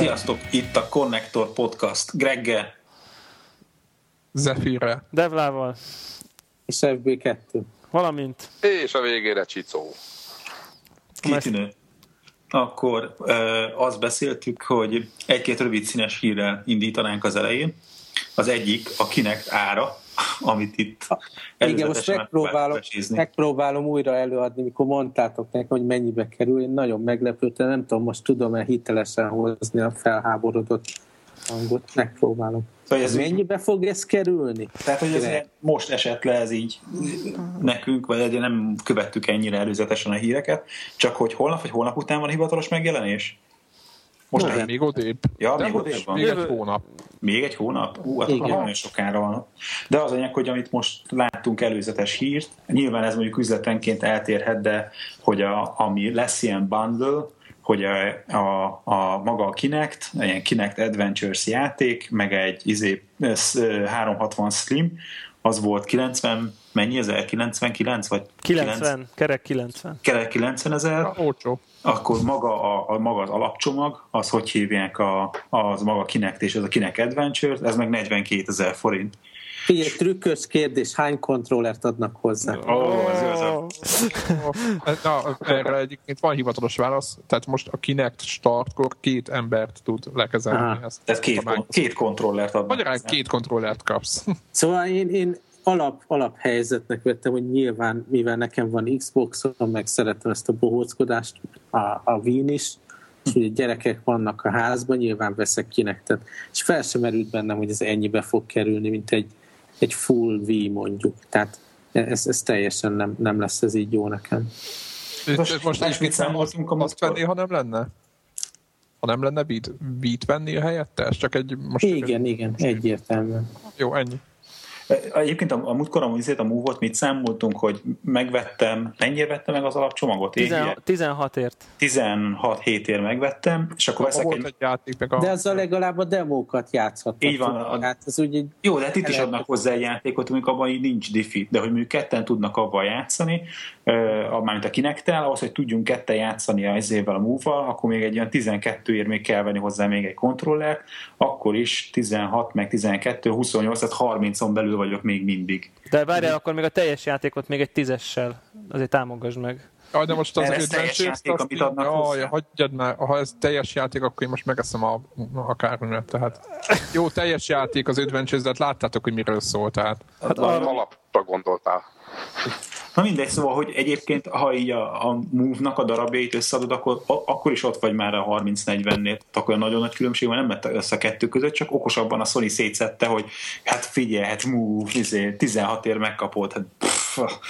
Sziasztok, itt a Connector Podcast. Gregge. Zephyre. Devlával. És FB2. Valamint. És a végére Csicó. Kitűnő. Akkor azt beszéltük, hogy egy-két rövid színes hírrel indítanánk az elején. Az egyik a kinek ára, amit itt Igen, most megpróbálom, megpróbálom újra előadni, mikor mondtátok nekem, hogy mennyibe kerül. Én nagyon meglepődtem, nem tudom, most tudom-e hitelesen hozni a felháborodott hangot. Megpróbálom. Szóval ez mennyibe fog ez kerülni? Tehát, hogy ez most esett le ez így nekünk, vagy nem követtük ennyire előzetesen a híreket, csak hogy holnap vagy holnap után van hivatalos megjelenés? Most no, még odébb. Ja, De még odébb van. Még egy hónap. Még egy hónap? Ú, hát nagyon sokára van. De az anyag, hogy amit most láttunk előzetes hírt, nyilván ez mondjuk üzletenként eltérhet, de hogy a, ami lesz ilyen bundle, hogy a, a, a maga a Kinect, ilyen Kinect Adventures játék, meg egy izé, 360 Slim, az volt 90, mennyi ezer? 99 vagy? 90, 90 kerek 90. Kerek 90 ezer. Olcsó. Akkor maga, a, a, maga az alapcsomag, az hogy hívják a, az maga Kinect és az a Kinect Adventures, ez meg 42 ezer forint. Figyelj, trükkös kérdés, hány kontrollert adnak hozzá? Ó, oh, ez oh. Na, erre egyébként van hivatalos válasz, tehát most a Kinect startkor két embert tud lekezelni. Ezt tehát két, kon- két kontrollert adnak. Magyarán két kontrollert kapsz. Szóval én, én alap, alaphelyzetnek vettem, hogy nyilván, mivel nekem van Xbox-om, meg szeretem ezt a bohóckodást, a, a Wien is, és ugye gyerekek vannak a házban, nyilván veszek kinek. Tehát, és fel sem merült bennem, hogy ez ennyibe fog kerülni, mint egy egy full V mondjuk. Tehát ez, ez teljesen nem, nem lesz ez így jó nekem. Most, most is mit számoltunk, azt venni, ha nem lenne? Ha nem lenne beat, beat venni a helyette? Ez csak egy... Most igen, egy, igen, egyértelműen. Jó, ennyi. Egyébként a, a múltkor a, a move mit számoltunk, hogy megvettem, mennyire vettem meg az alapcsomagot? 16 ért. 16 hétért megvettem, és akkor veszek egy... egy játék, meg a... De azzal legalább a demókat játszhattak. Így van. A... Hát ez úgy egy... Jó, de hát itt is adnak hozzá egy játékot, amikor abban így nincs diffi, de hogy mondjuk ketten tudnak abban játszani, mármint a kinektel, ahhoz, hogy tudjunk ketten játszani az évvel a move akkor még egy olyan 12 ér még kell venni hozzá még egy kontrollert, akkor is 16, meg 12, 28, tehát 30-on belül vagyok még mindig. De várjál, akkor még a teljes játékot még egy tízessel azért támogasd meg. Ja, de most az ez teljes játék, azt amit adnak jaj, hagyjad már, ha ez teljes játék, akkor én most megeszem a, a kárművet, tehát jó, teljes játék az Adventures, de hát láttátok, hogy miről szól, tehát. Hát alapra gondoltál. Na mindegy, szóval, hogy egyébként, ha így a, a Move-nak a darabjait összeadod, akkor, akkor is ott vagy már a 30-40-nél, akkor nagyon nagy különbség van, nem lett össze a kettő között, csak okosabban a Sony szétszette, hogy hát figyelj, hát Move, 16 ér megkapod, hát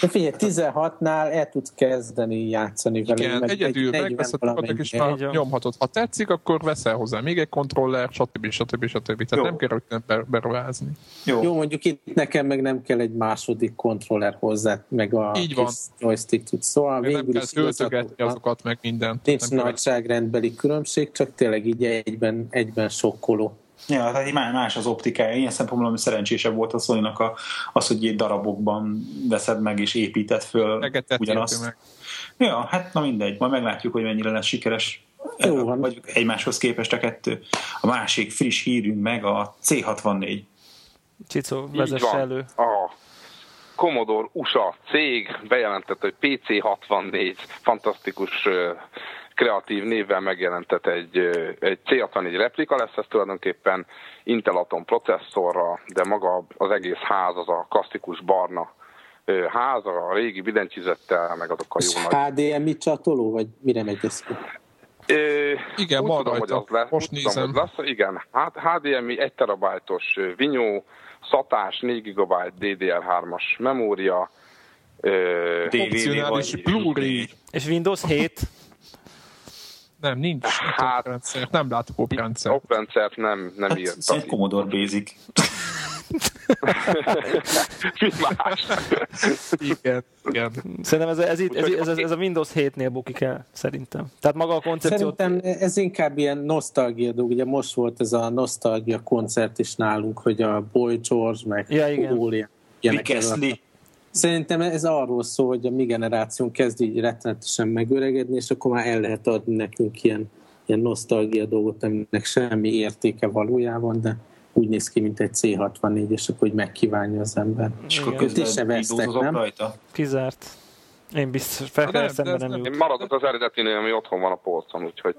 de figyelj, 16-nál el tudsz kezdeni játszani vele. Igen, meg egyedül egy megveszed és már nyomhatod. Ha tetszik, akkor veszel hozzá még egy kontroller, stb. stb. stb. Tehát Jó. nem kell rögtön beruházni. Jó. Jó, mondjuk itt nekem meg nem kell egy második kontroller hozzá, meg a Így van. joystick tud. Szóval végül nem kell töltögetni azokat, meg mindent. Nincs nagyságrendbeli különbség, csak tényleg így egyben, egyben sokkoló. Ja, tehát más az optikája. Ilyen szempontból, ami szerencsésebb volt a sony a, az, hogy egy darabokban veszed meg és építed föl ugyanazt. Meg. Ja, hát na mindegy, majd meglátjuk, hogy mennyire lesz sikeres. Jó van. Vagy egymáshoz képest a kettő. A másik friss hírünk meg a C64. Csicó, vezess elő. A Commodore USA cég bejelentette, hogy PC64 fantasztikus kreatív névvel megjelentet egy, egy C64 replika lesz, ez tulajdonképpen Intel Atom processzorra, de maga az egész ház az a klasszikus barna ház, a régi billentyűzettel, meg azok a jó nagy... HDMI csatoló, vagy mire megy ez Ö, igen, ma tudom, hogy az lesz, most nézem. Tudom, hogy lesz, igen, hát HDMI 1 terabájtos vinyó, SATÁS 4 GB DDR3-as memória, Opcionális Blu-ray. És Windows 7. Nem, nincs. Hát, rendszer. Nem látok oprendszert. Oprendszert nem, nem hát, írtam. Ez Commodore Basic. Mi más? igen, igen. Szerintem ez, ez, ez, ez, ez, ez a Windows 7-nél bukik el, szerintem. Tehát maga a koncepció... Szerintem ez inkább ilyen nosztalgia dolog. Ugye most volt ez a nosztalgia koncert is nálunk, hogy a Boy George, meg ja, igen. Szerintem ez arról szól, hogy a mi generációnk kezd így rettenetesen megöregedni, és akkor már el lehet adni nekünk ilyen, ilyen nosztalgia dolgot, aminek semmi értéke valójában, de úgy néz ki, mint egy C64, és akkor hogy megkívánja az ember. És akkor. Ti se közben vesztek, nem? rajta. Kizárt. Én biztos, fel kell nem, de szemben ez nem nem- jut. Én maradok az eredetinél, ami otthon van a polcon, úgyhogy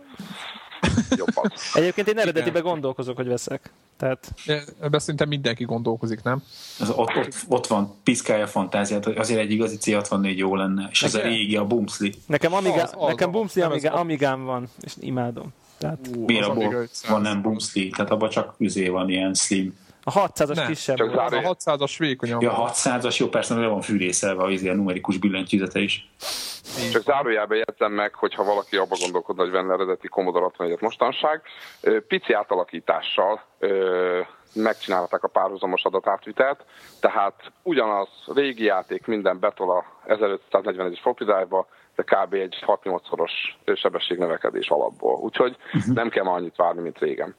jobb az. Egyébként én eredetibe gondolkozok, hogy veszek. Tehát Ebben szerintem mindenki gondolkozik, nem? Az ott, ott, ott van, piszkálja a fantáziát, hogy azért egy igazi C64 jó lenne, és az a régi, a Bumsli. nekem, Amiga, Az, az, nekem az. Bumsli Amiga, Amigám van, és imádom. Tehát Miért az abból Amiga 500. van nem Bumsli? Tehát abban csak üzé van ilyen slim. A 600-as Nem, kisebb csak. Az a 600-as vékonyabb. Ja, 600-as, jó, persze, mert van fűrészelve az ilyen numerikus billentyűzete is. Csak zárójelben jegyzem meg, hogyha valaki abba gondolkodna, hogy venne eredeti Commodore 64-et mostanság, pici átalakítással megcsinálták a párhuzamos adatátvitelt, tehát ugyanaz régi játék, minden betol a 1541-es floppy de kb. egy 6-8-szoros sebességnövekedés alapból. Úgyhogy nem kell már annyit várni, mint régen.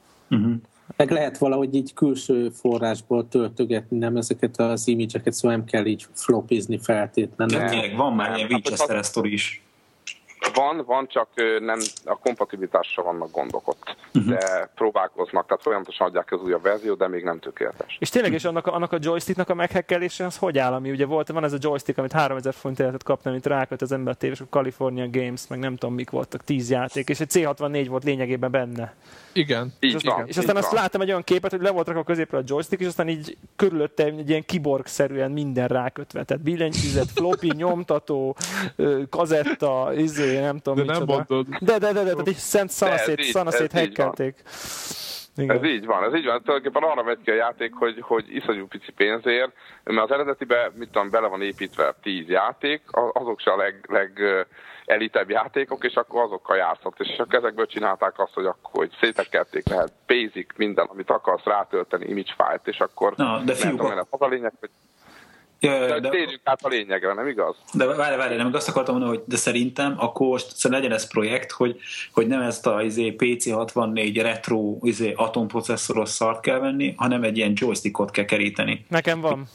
Meg lehet valahogy így külső forrásból töltögetni, nem ezeket az imidzseket, szóval nem kell így flopizni feltétlenül. De tényleg van már ilyen Hát, Winchester sztori is. Van, van, csak nem a kompatibilitásra vannak gondok ott, de próbálkoznak, tehát folyamatosan adják az újabb verziót, de még nem tökéletes. És tényleg, és annak a, annak a joysticknak a meghekkelése, az hogy áll? Ami ugye volt, van ez a joystick, amit 3000 forint lehetett kapni, amit ráköt az ember a tévés, a California Games, meg nem tudom mik voltak, 10 játék, és egy C64 volt lényegében benne. Igen. És, Így aztán, van, és aztán így azt van. láttam egy olyan képet, hogy le volt rakva a középre a joystick, és aztán így körülötte egy ilyen kiborg-szerűen minden rákötve. Tehát billentyűzet, floppy, nyomtató, kazetta, izé, nem tudom De nem micsoda. mondod. De, de, de, de, de, de szent szanaszét, szanaszét ez így van. hekkelték. Igen. Ez így van, ez így van. Tulajdonképpen arra megy ki a játék, hogy, hogy iszonyú pici pénzért, mert az eredetibe, mit tudom, bele van építve 10 játék, a- azok se a leg, leg elitebb játékok, és akkor azokkal játszott. És akkor ezekből csinálták azt, hogy akkor hogy szétekelték lehet basic, minden, amit akarsz rátölteni, image file-t, és akkor Na, de nem fiúk, tudom, az a lényeg, hogy Ja, de, de, térjünk át a lényegre, nem igaz? de várj, várj, nem azt akartam mondani, hogy de szerintem akkor most szóval legyen ez projekt, hogy, hogy nem ezt a izé, PC64 retro izé, atomprocesszoros szart kell venni, hanem egy ilyen joystickot kell keríteni. Nekem van.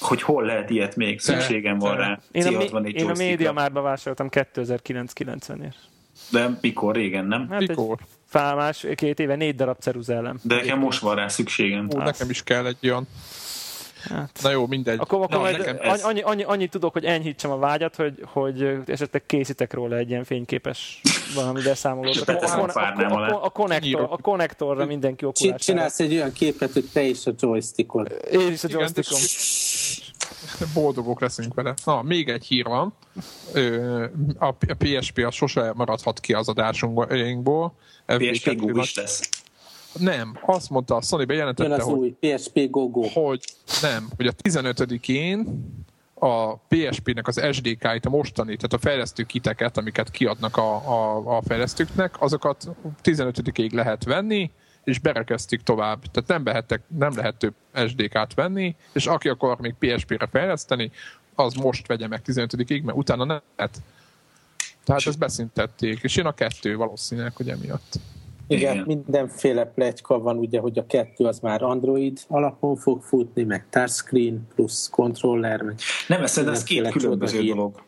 Hogy hol lehet ilyet még, szükségem van rá. Én a, C64 mé- én a média márba vásároltam 2009-90-ért. De mikor, régen, nem? Hát Mikor? fálmás, két éve négy darab ceruzelem. De nekem most van rá szükségem. Ó, nekem is kell egy olyan. Hát. Na jó, mindegy. Akkor, akkor Na, majd nekem annyi, ez- annyi, annyi, annyit tudok, hogy enyhítsem a vágyat, hogy, hogy esetleg készítek róla egy ilyen fényképes valami beszámolót. A, a, a a, a, a, konnektor, a konnektorra mindenki okulására. Csinálsz egy olyan képet, hogy te is a joystickod. Én is a joystickom. Boldogok leszünk vele. Na, még egy hír van. A a PSP az sose maradhat ki az adásunkból. PSP FB2 Go is lesz. Nem, azt mondta, a Sony Jön bejelentette, az hogy, új PSP GoGo. hogy nem, hogy a 15-én a PSP-nek az SDK-it, a mostani, tehát a fejlesztő kiteket, amiket kiadnak a, a, a fejlesztőknek, azokat 15-ig lehet venni, és berekeztik tovább. Tehát nem, vehettek, nem lehet több SDK-t venni, és aki akar még PSP-re fejleszteni, az most vegye meg 15-ig, mert utána nem lehet. Tehát ezt beszüntették, és jön a kettő valószínűleg, hogy emiatt. Igen, Igen. mindenféle pletyka van, ugye, hogy a kettő az már Android alapon fog futni, meg touchscreen plusz controller, meg Nem, ez szerintem ez két különböző csodahír. dolog.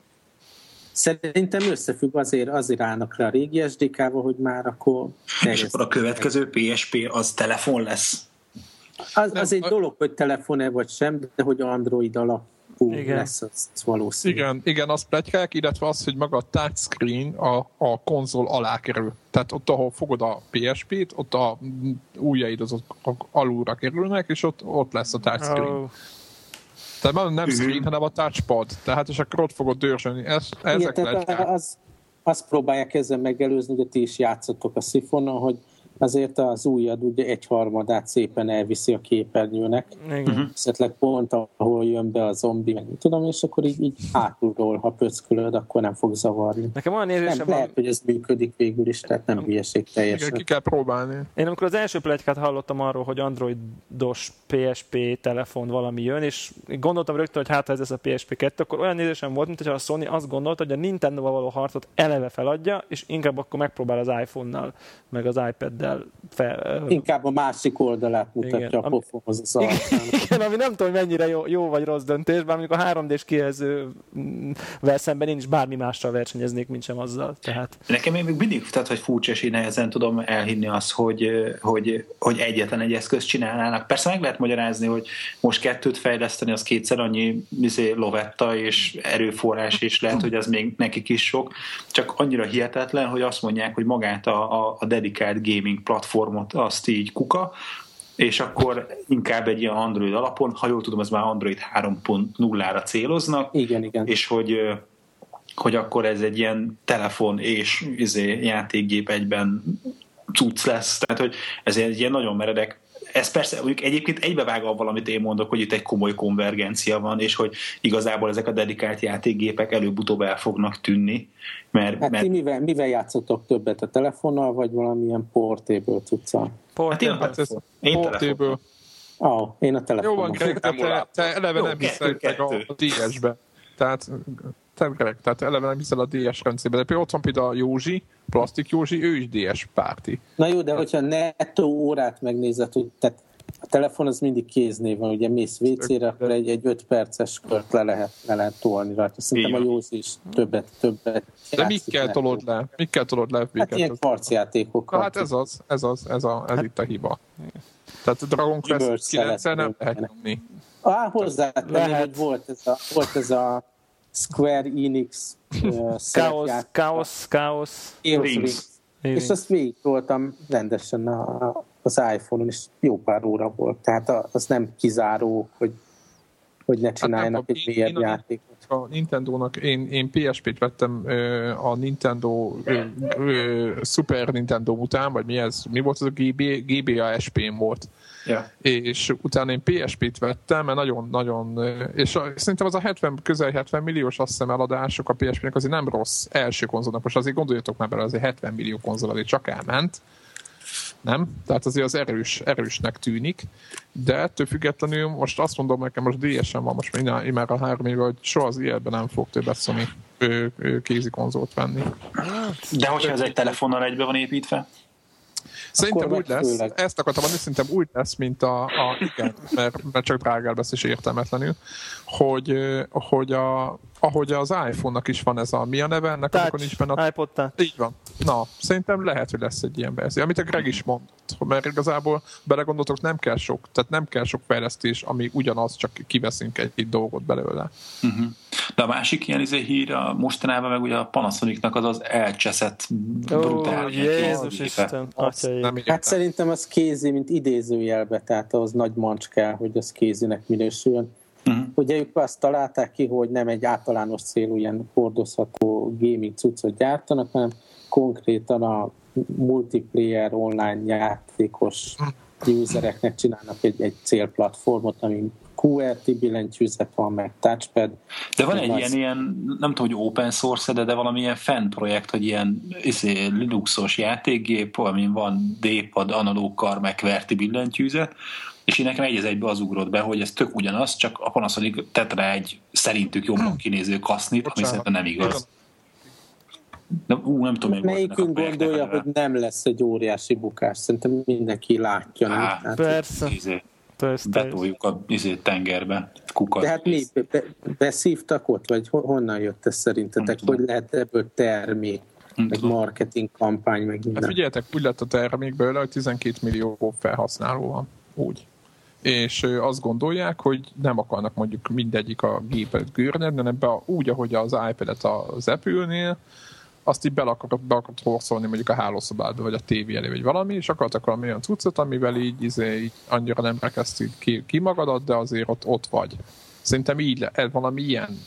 Szerintem összefügg azért, azért állnak rá a régi SDK-val, hogy már akkor És akkor a következő PSP az telefon lesz. Az, Nem, az egy a- dolog, hogy telefon-e vagy sem, de hogy Android alapú Igen. lesz, az, az valószínű. Igen, igen, azt pletykák, illetve az, hogy maga a touchscreen a, a konzol alá kerül. Tehát ott, ahol fogod a PSP-t, ott a ujjaid azok alulra kerülnek, és ott, ott lesz a touchscreen. Oh, Tehát nem, nem Mhm. screen, hanem a touchpad. Tehát és akkor ott fogod dörzsölni. Ez, ezek Igen, tehát az, azt próbálják ezzel megelőzni, hogy ti is játszotok a szifonnal, hogy azért az ujjad ugye egyharmadát szépen elviszi a képernyőnek, igen. Mhm. esetleg pont ahol jön be a zombi, meg tudom, és akkor így, így hátulról, ha pöckölöd, akkor nem fog zavarni. Nekem olyan Nem, érzésem lehet, van, hogy ez működik végül is, tehát nem hülyeség Igen, teljesen. ki kell próbálni. Én amikor az első plegykát hallottam arról, hogy androidos PSP telefon valami jön, és gondoltam rögtön, hogy hát ez lesz a PSP 2, akkor olyan érzésem volt, mintha a Sony azt gondolta, hogy a Nintendo-val való harcot eleve feladja, és inkább akkor megpróbál az iPhone-nal, meg az iPad-del el fel, Inkább a másik oldalát mutatja igen, a pofonhoz az Igen, ami nem tudom, mennyire jó, jó vagy rossz döntés, bár mondjuk a 3D-s kijelzővel szemben én is bármi mással versenyeznék, mint sem azzal. Tehát... Nekem még mindig, tehát hogy furcsa, és én nehezen tudom elhinni azt, hogy, hogy, hogy egyetlen egy eszközt csinálnának. Persze meg lehet magyarázni, hogy most kettőt fejleszteni, az kétszer annyi izé, lovetta és erőforrás, és lehet, hogy az még nekik is sok, csak annyira hihetetlen, hogy azt mondják, hogy magát a, a, a dedikált gaming platformot azt így kuka, és akkor inkább egy ilyen Android alapon, ha jól tudom, ez már Android 3.0-ra céloznak, igen, igen. és hogy hogy akkor ez egy ilyen telefon és izé, játékgép egyben cucc lesz, tehát hogy ez egy ilyen nagyon meredek ez persze mondjuk egyébként egybevág abban, amit én mondok, hogy itt egy komoly konvergencia van, és hogy igazából ezek a dedikált játékgépek előbb-utóbb el fognak tűnni. Mert, hát mert... ti mivel, mivel játszottok többet? A telefonnal, vagy valamilyen portable cuccal? Portable. Hát én, én portable. Oh, én a telefonon. Jó van, te, te, te eleve Jó, nem hiszel a, a DS-be. Tehát correct, tehát eleve nem hiszel a DS rendszerbe. De például ott van például a Józsi, Plastik Józsi, ő is DS párti. Na jó, de hogyha nettó órát megnézed, hogy tehát a telefon az mindig kéznév van, ugye mész WC-re, akkor egy, egy 5 perces kört le lehet, le lehet tolni rajta. Szerintem a Józsi is többet, többet De mikkel tolod le? Mikkel tolod le? Hát ilyen kvarcjátékokkal. Hát ez az, ez az, ez, a, ez hát, itt a hiba. Tehát a Dragon Quest 9 nem lehet nyomni. Ah, hozzátenni, hogy volt ez a, volt ez a Square Enix uh, Chaos, Chaos, Chaos, Chaos És azt végig voltam rendesen a, az iPhone-on, és jó pár óra volt. Tehát az nem kizáró, hogy, hogy ne csináljanak hát egy mélyebb játékot. A Nintendo-nak, én, én PSP-t vettem a Nintendo Super Nintendo után, vagy mi ez, mi volt az a GB, GBA SP-n volt Yeah. És utána én PSP-t vettem, mert nagyon-nagyon, és szerintem az a 70, közel 70 milliós azt hiszem eladások a PSP-nek azért nem rossz első konzolnak, most azért gondoljatok már bele, azért 70 millió konzol azért csak elment, nem? Tehát azért az erős, erősnek tűnik, de ettől függetlenül most azt mondom nekem, most DS-en van most már a három éve, hogy soha az ilyenben nem fog többet Sony kézi konzolt venni. De hogyha ez egy telefonnal egybe van építve? Szerintem úgy lesz, főleg. ezt akartam mondani, szerintem úgy lesz, mint a, a igen, mert, mert csak drágál lesz és értelmetlenül, hogy, hogy a, ahogy az iPhone-nak is van ez a, mi a neve ennek, Touch, amikor nincs benne a... iPod Touch. Így van. Na, szerintem lehet, hogy lesz egy ilyen verzió, amit a Greg is mondott, mert igazából belegondoltok, nem kell sok, tehát nem kell sok fejlesztés, ami ugyanaz, csak kiveszünk egy, egy dolgot belőle. Uh-huh. De a másik ilyen izé hír, a mostanában meg ugye a Panasonicnak az az elcseszett brutál oh, Jézus Isten, Hát szerintem az kézi, mint idézőjelbe, tehát az nagy mancs kell, hogy az kézinek minősüljön. Uh-huh. Ugye ők azt találták ki, hogy nem egy általános célú ilyen hordozható gaming cuccot gyártanak, hanem konkrétan a multiplayer online játékos usereknek csinálnak egy, egy célplatformot, ami QRT billentyűzet van, meg touchpad. De van egy ilyen, ilyen, nem tudom, hogy open source, de, de valamilyen fan projekt, hogy ilyen izé, Linuxos játékgép, amin van D-pad, analóg kar, meg QWERTY billentyűzet, és én nekem egy egybe az ugrott be, hogy ez tök ugyanaz, csak a Panasonic tett rá egy szerintük jobban kinéző kasznit, ami szerintem nem igaz. De, ú, nem tudom, Melyikünk gondolja, hogy nem lesz egy óriási bukás? Szerintem mindenki látja. Á, nem? Persze. Izé, Persze. Betoljuk a izé, tengerbe. Kukat. De hát mi? Be, beszívtak ott? Vagy honnan jött ez szerintetek? Hogy lehet ebből termék? meg marketing kampány, meg minden. Hát figyeljetek, úgy lett a termék belőle, hogy 12 millió felhasználó van. Úgy és azt gondolják, hogy nem akarnak mondjuk mindegyik a gépet gőrned, hanem be, úgy, ahogy az iPad-et az Apple-nél, azt így be akarod, be akarod horszolni mondjuk a hálószobádba, vagy a tévé elé, vagy valami, és akartak valami olyan cuccot, amivel így, izé, így annyira nem rekesztít ki, ki magadat, de azért ott, ott vagy. Szerintem így le, valami ilyen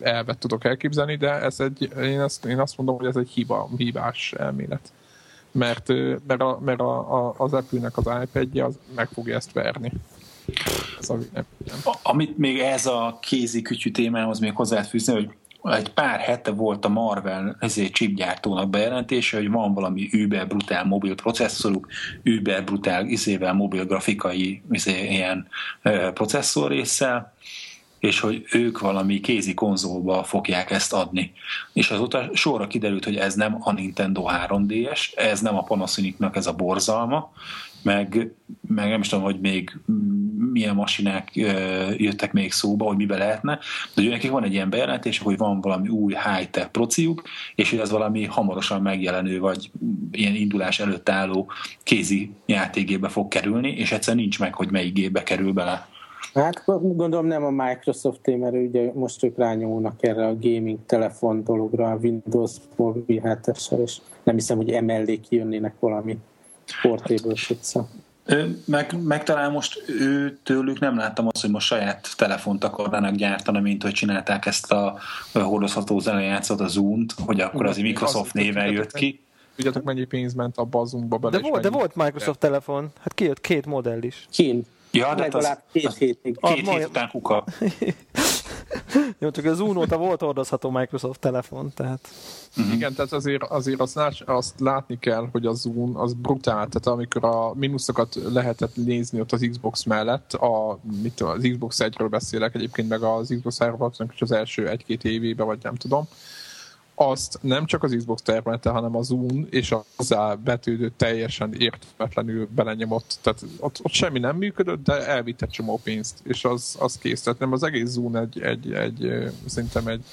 elvet tudok elképzelni, de ez egy, én, ezt, én azt mondom, hogy ez egy hiba, hibás elmélet. Mert, mert, a, mert a, a, az Apple-nek az iPad-je az meg fogja ezt verni. Ez a, Amit még ez a kézi kütyű témához még hozzá fűzni, hogy egy pár hete volt a Marvel ezért chipgyártónak bejelentése, hogy van valami über brutál mobil processzoruk, über brutál izével mobil grafikai izé, ilyen processzor résszel, és hogy ők valami kézi konzolba fogják ezt adni. És azóta sorra kiderült, hogy ez nem a Nintendo 3DS, ez nem a Panasonicnak ez a borzalma, meg, meg nem is tudom, hogy még milyen masinák jöttek még szóba, hogy mibe lehetne, de hogy nekik van egy ilyen bejelentés, hogy van valami új high-tech prociuk, és hogy ez valami hamarosan megjelenő, vagy ilyen indulás előtt álló kézi játékgébe fog kerülni, és egyszer nincs meg, hogy melyik gépbe kerül bele. Hát gondolom nem a Microsoft mert ugye most ők rányomulnak erre a gaming telefon dologra, a Windows Mobile 7 és nem hiszem, hogy emellé kijönnének valami portable pizza. Meg, meg talán most ő tőlük nem láttam azt, hogy most saját telefont akarnának gyártani, mint hogy csinálták ezt a hordozható zenejátszat, a Zoom-t, hogy akkor az Microsoft néven jött ki. Tudjátok, mennyi pénz ment a bazumba bele? De, volt, de volt Microsoft telefon. Hát kijött két modell is. Kint. Ja, de hát az, két hétig. Két hét után kuka. Jó, csak az Uno volt hordozható Microsoft telefon, tehát... Uh-huh. Igen, tehát azért, azért azt, lát, azt látni kell, hogy az Zoom az brutál, tehát amikor a mínuszokat lehetett nézni ott az Xbox mellett, a, mit tudom, az Xbox 1-ről beszélek egyébként, meg az Xbox 3 az első egy-két évében, vagy nem tudom, azt nem csak az Xbox termelte, hanem a Zoom és a hozzá betűdő teljesen értetlenül belenyomott. Tehát ott, ott, semmi nem működött, de elvitte csomó pénzt, és az, az kész. Tehát nem az egész Zoom egy, egy, egy szerintem egy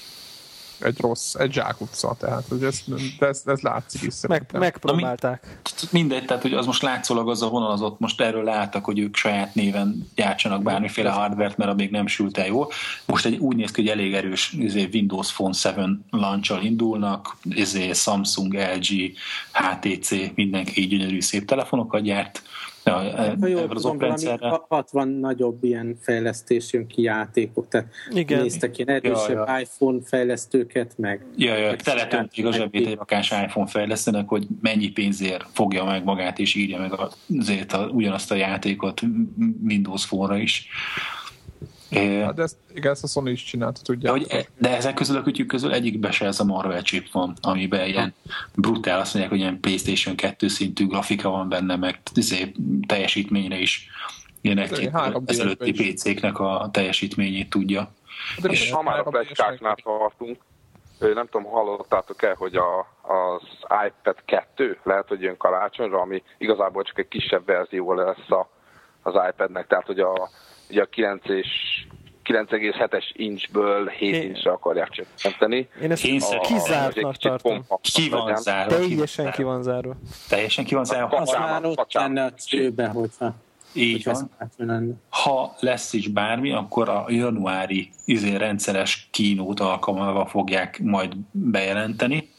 egy rossz, egy zsákutca, tehát hogy ez, de ez, ez látszik is Meg, megpróbálták. Mi, mindegy, tehát hogy az most látszólag az a vonal az ott most erről láttak, hogy ők saját néven gyártsanak bármiféle hardvert, mert még nem sült el jól. Most egy, úgy néz ki, hogy elég erős izé, Windows Phone 7 launch indulnak, izé, Samsung, LG, HTC, mindenki így gyönyörű szép telefonokat gyárt Ja, ha jól az tudom, 60 nagyobb ilyen fejlesztés jön ki játékok, tehát Igen. néztek ilyen erősebb ja, ja. iPhone fejlesztőket, meg... Ja, ja, teletöntik a zsebét egy rakás iPhone fejlesztőnek, hogy mennyi pénzért fogja meg magát és írja meg azért a, ugyanazt a játékot Windows Phone-ra is. Hát de ezt, igen, ezt a Sony is csinálta, tudja. De, hogy, de ezek közül a kütyük közül egyikbe se ez a Marvel chip van, amiben ilyen brutál, azt mondják, hogy ilyen PlayStation 2 szintű grafika van benne, meg izé, teljesítményre is ilyen egy ezelőtti PC-knek a teljesítményét tudja. De és ha már a plecskáknál tartunk, nem tudom, hallottátok el, hogy a, az iPad 2 lehet, hogy jön karácsonyra, ami igazából csak egy kisebb verzió lesz a, az iPadnek, tehát hogy a ugye a 9 és 9,7-es inchből 7 Én... inchre akarják csökkenteni. Én ezt a, kizártnak tartom. Ki van zárva? Teljesen ki van zárva. Teljesen ki van zárva. Az már ott lenne a csőbe, hogyha így van. Ha lesz is bármi, akkor a januári izé rendszeres kínót alkalmával fogják majd bejelenteni,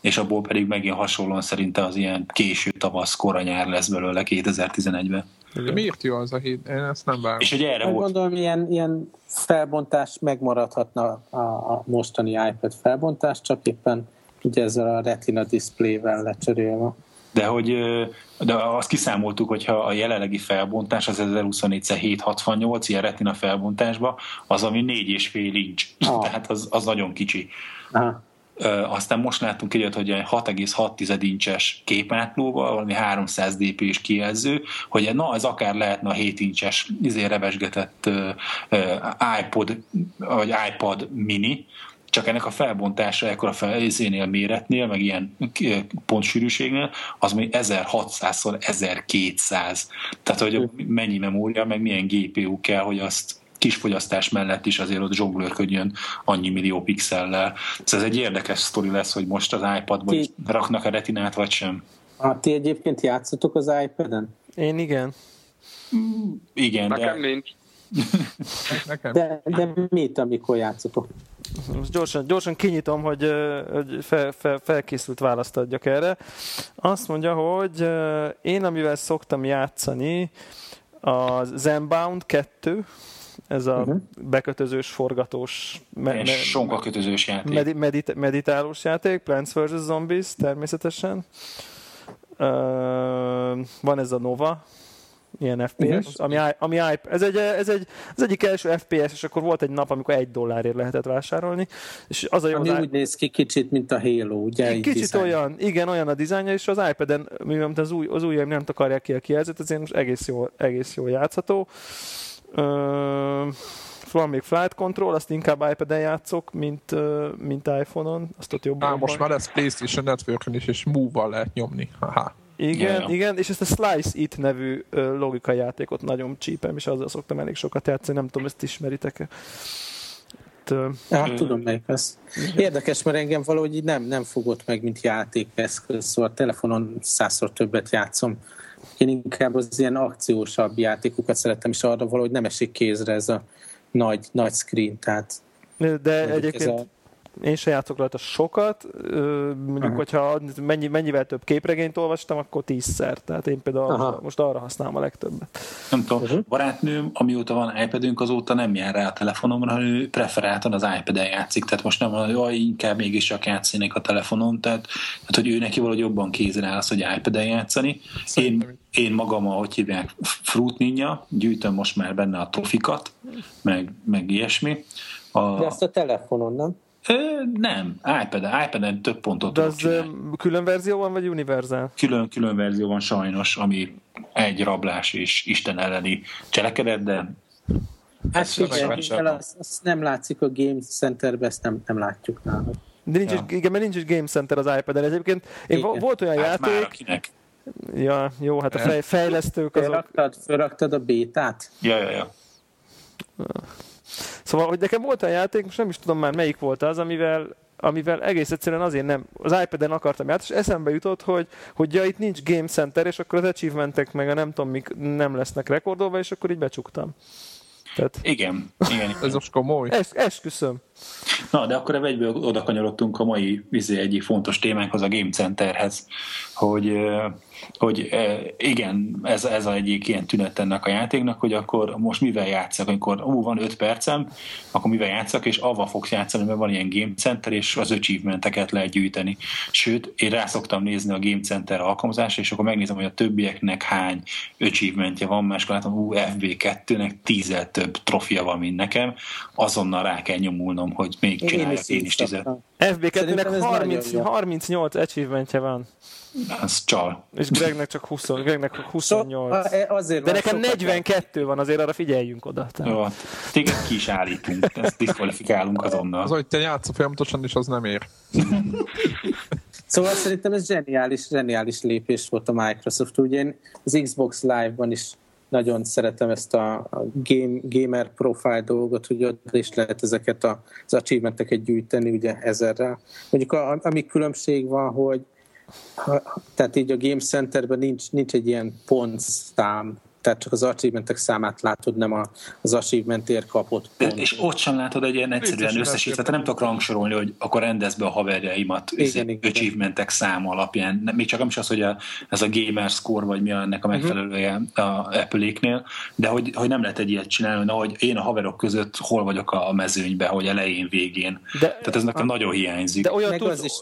és abból pedig megint hasonlóan szerintem az ilyen késő tavasz, kora nyár lesz belőle 2011-ben. De miért jó az a híd? Én ezt nem várom. És hogy erre volt... Gondolom, ilyen, ilyen felbontás megmaradhatna a, a mostani iPad felbontás, csak éppen ugye ezzel a retina displayvel lecserélve. De hogy de azt kiszámoltuk, hogyha a jelenlegi felbontás az 1024x768 ilyen retina felbontásba, az ami 4,5 inch. Ah. Tehát az, az nagyon kicsi. Aha aztán most láttunk egyet, hogy 6,6 incses kémátlóval, valami 300 dp is kijelző, hogy na, ez akár lehetne a 7 incses izé revesgetett iPod, vagy iPad mini, csak ennek a felbontása ekkor a felzénél méretnél, meg ilyen pontsűrűségnél, az még 1600-szor 1200. Tehát, hogy mennyi memória, meg milyen GPU kell, hogy azt kis fogyasztás mellett is azért ott zsonglőrködjön annyi millió pixellel. Szóval ez egy érdekes sztori lesz, hogy most az iPadban ti... raknak a retinát, vagy sem. Ha ti egyébként játszotok az iPad-en? Én igen. Mm, igen, Nekem de... nincs. Nekem. De, de mit, amikor játszotok? Most gyorsan, gyorsan kinyitom, hogy, hogy fel, fel, felkészült választ adjak erre. Azt mondja, hogy én, amivel szoktam játszani, a Zenbound 2, ez a uh-huh. bekötözős, forgatós, me- me- sonkakötözős játék. Medi- medit- meditálós játék, Plants vs. Zombies természetesen. Uh, van ez a Nova, ilyen FPS, uh-huh. ami, ami ez, egy, ez, egy, ez egyik első FPS, és akkor volt egy nap, amikor egy dollárért lehetett vásárolni. És az a jó, ami az úgy néz ki kicsit, mint a Halo, ugye? Kicsit design. olyan, igen, olyan a dizájnja, és az iPad-en, mivel az, új, az ujjaim nem takarják ki a kijelzőt, ezért most egész jó, egész jó játszható. Uh, van még Flight Control, azt inkább iPad-en játszok, mint, mint iPhone-on, azt ott jobban. Á, most már lesz PlayStation network is, és Move-val lehet nyomni. Haha. Igen, yeah. igen, és ezt a Slice It nevű logikai játékot nagyon csípem, és azzal szoktam elég sokat játszani, nem tudom, ezt ismeritek-e. Hát tudom melyik ez. Érdekes, mert engem valahogy így nem, nem fogott meg, mint játékeszköz, szóval a telefonon százszor többet játszom. Én inkább az ilyen akciósabb játékokat szerettem, és arra valahogy nem esik kézre ez a nagy, nagy screen, tehát de egyébként a én se játszok rajta sokat, mondjuk, uh-huh. hogyha mennyi, mennyivel több képregényt olvastam, akkor tízszer. Tehát én például Aha. most arra használom a legtöbbet. Nem tudom, uh-huh. barátnőm, amióta van iPadünk, azóta nem jár rá a telefonomra, hanem ő preferáltan az iPad-en játszik, tehát most nem hogy inkább mégis csak játszanék a telefonon, tehát, tehát hogy ő neki valahogy jobban kézre áll az, hogy iPad-en játszani. Én, én magam, ahogy hívják, Fruit Ninja, gyűjtöm most már benne a tofikat, meg, meg ilyesmi. A... De ezt a telefonon, nem? Ö, nem, iPad-en, iPad-en több pontot De az csinálni. külön verzió van, vagy univerzál? Külön, külön verzió van sajnos, ami egy rablás és Isten elleni cselekedet, de Hát figyelj, azt, azt nem látszik a Game Centerben, ezt nem, nem látjuk nálad. De nincs, ja. igen, mert nincs is Game Center az iPad-en. Egyébként én igen. volt olyan hát játék... Ja, jó, hát a fej, fejlesztők azok... Felraktad, felraktad a bétát? Ja, ja, ja. Szóval, hogy nekem volt a játék, most nem is tudom már melyik volt az, amivel amivel egész egyszerűen azért nem, az iPad-en akartam játszani, és eszembe jutott, hogy, hogy ja, itt nincs Game Center, és akkor az achievementek meg a nem tudom mik nem lesznek rekordolva, és akkor így becsuktam. Tehát... Igen, igen. Ez most komoly. Es, esküszöm. Na, de akkor egyből oda kanyarodtunk a mai vizé egyik fontos témánkhoz, a Game Centerhez, hogy hogy e, igen, ez, ez a egyik ilyen tünet ennek a játéknak, hogy akkor most mivel játszak, amikor ú, van 5 percem, akkor mivel játszak, és avval fogsz játszani, mert van ilyen Game Center, és az achievementeket lehet gyűjteni. Sőt, én rá szoktam nézni a Game Center alkalmazásra, és akkor megnézem, hogy a többieknek hány achievementje van, máskor látom, ú, FB2-nek tízzel több trofia van, mint nekem, azonnal rá kell nyomulnom, hogy még csináljak én is, is tízet. FB2-nek 30, 38 achievementje van. Az csal. És Gregnek csak 20, Gregnek 28. So, azért De nekem 42 van, azért arra figyeljünk oda. Tehát. Jó, téged ki is állítunk, ezt diszkvalifikálunk azonnal. Az, hogy te játszol folyamatosan, és az nem ér. szóval szerintem ez zseniális, zseniális lépés volt a Microsoft. Ugye én az Xbox Live-ban is nagyon szeretem ezt a game, gamer profile dolgot, hogy ott is lehet ezeket a, az achievementeket gyűjteni, ugye ezerrel. Mondjuk a, ami különbség van, hogy ha, tehát így a Game Centerben nincs, nincs egy ilyen pontszám, tehát csak az achievementek számát látod, nem a, az achievementért kapott pont. És ott sem látod egy ilyen egyszerűen összesítve, tehát nem tudok rangsorolni, hogy akkor rendez be a haverjaimat igen, achievementek száma alapján. Még csak nem is az, hogy a, ez a gamer score, vagy mi ennek a mhm. megfelelője uh-huh. a Apple-éknél, de hogy, hogy nem lehet egy ilyet csinálni, hogy ahogy én a haverok között hol vagyok a mezőnyben, hogy elején, végén. De, Tehát ez nekem a, nagyon hiányzik. De olyan tudsz, az is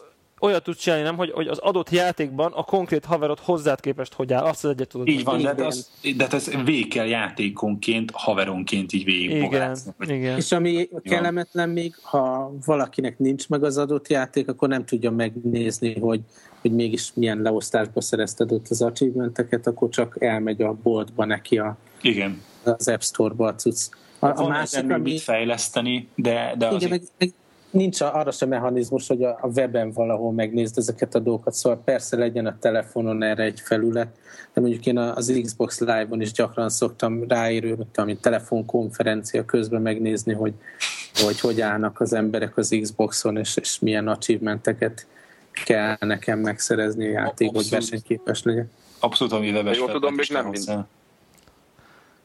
olyat tudsz csinálni, nem, hogy, hogy az adott játékban a konkrét haverod hozzád képest hogy áll, azt az egyet tudod. Így van, de, az, de ez végig kell játékonként, haveronként így végig igen, igen. És ami kellemetlen még, ha valakinek nincs meg az adott játék, akkor nem tudja megnézni, hogy, hogy mégis milyen leosztásba szerezted ott az achievementeket, akkor csak elmegy a boltba neki a, igen. az App Store-ba a cucc. A, a másik, ami... mit fejleszteni, de, de igen, meg, meg nincs arra sem mechanizmus, hogy a weben valahol megnézd ezeket a dolgokat, szóval persze legyen a telefonon erre egy felület, de mondjuk én az Xbox Live-on is gyakran szoktam ráérő, mint telefonkonferencia közben megnézni, hogy, hogy hogy állnak az emberek az Xboxon, és, és milyen achievementeket kell nekem megszerezni a játék, hogy versenyképes legyen. Abszolút, ami webes Jól tudom, még nem minden.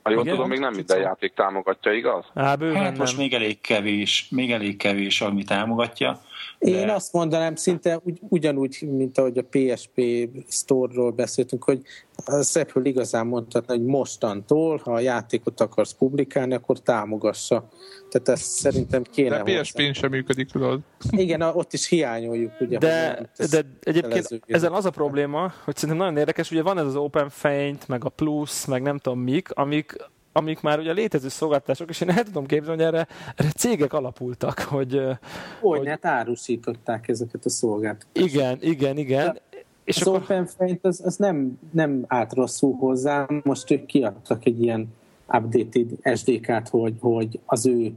Ha jól Igen? tudom, még nem minden játék támogatja, igaz? Á, bőven hát most még elég kevés, még elég kevés, ami támogatja. De... Én azt mondanám szinte ugy, ugyanúgy, mint ahogy a PSP Store-ról beszéltünk, hogy az Apple igazán mondhatna, hogy mostantól, ha a játékot akarsz publikálni, akkor támogassa. Tehát ezt szerintem kéne. De PSP-n sem működik, tudod. Igen, ott is hiányoljuk. Ugye, de, de egyébként ezen az a probléma, hogy szerintem nagyon érdekes, ugye van ez az Open Feint, meg a Plus, meg nem tudom mik, amik amik már ugye létező szolgáltatások, és én el tudom képzelni, hogy erre, erre cégek alapultak, hogy... Hogy, hogy hát árusították ezeket a szolgáltatásokat. Igen, igen, igen. De és az akkor... Open Feint az, az nem, nem állt rosszul hozzá, most ők kiadtak egy ilyen updated SDK-t, hogy, hogy az ő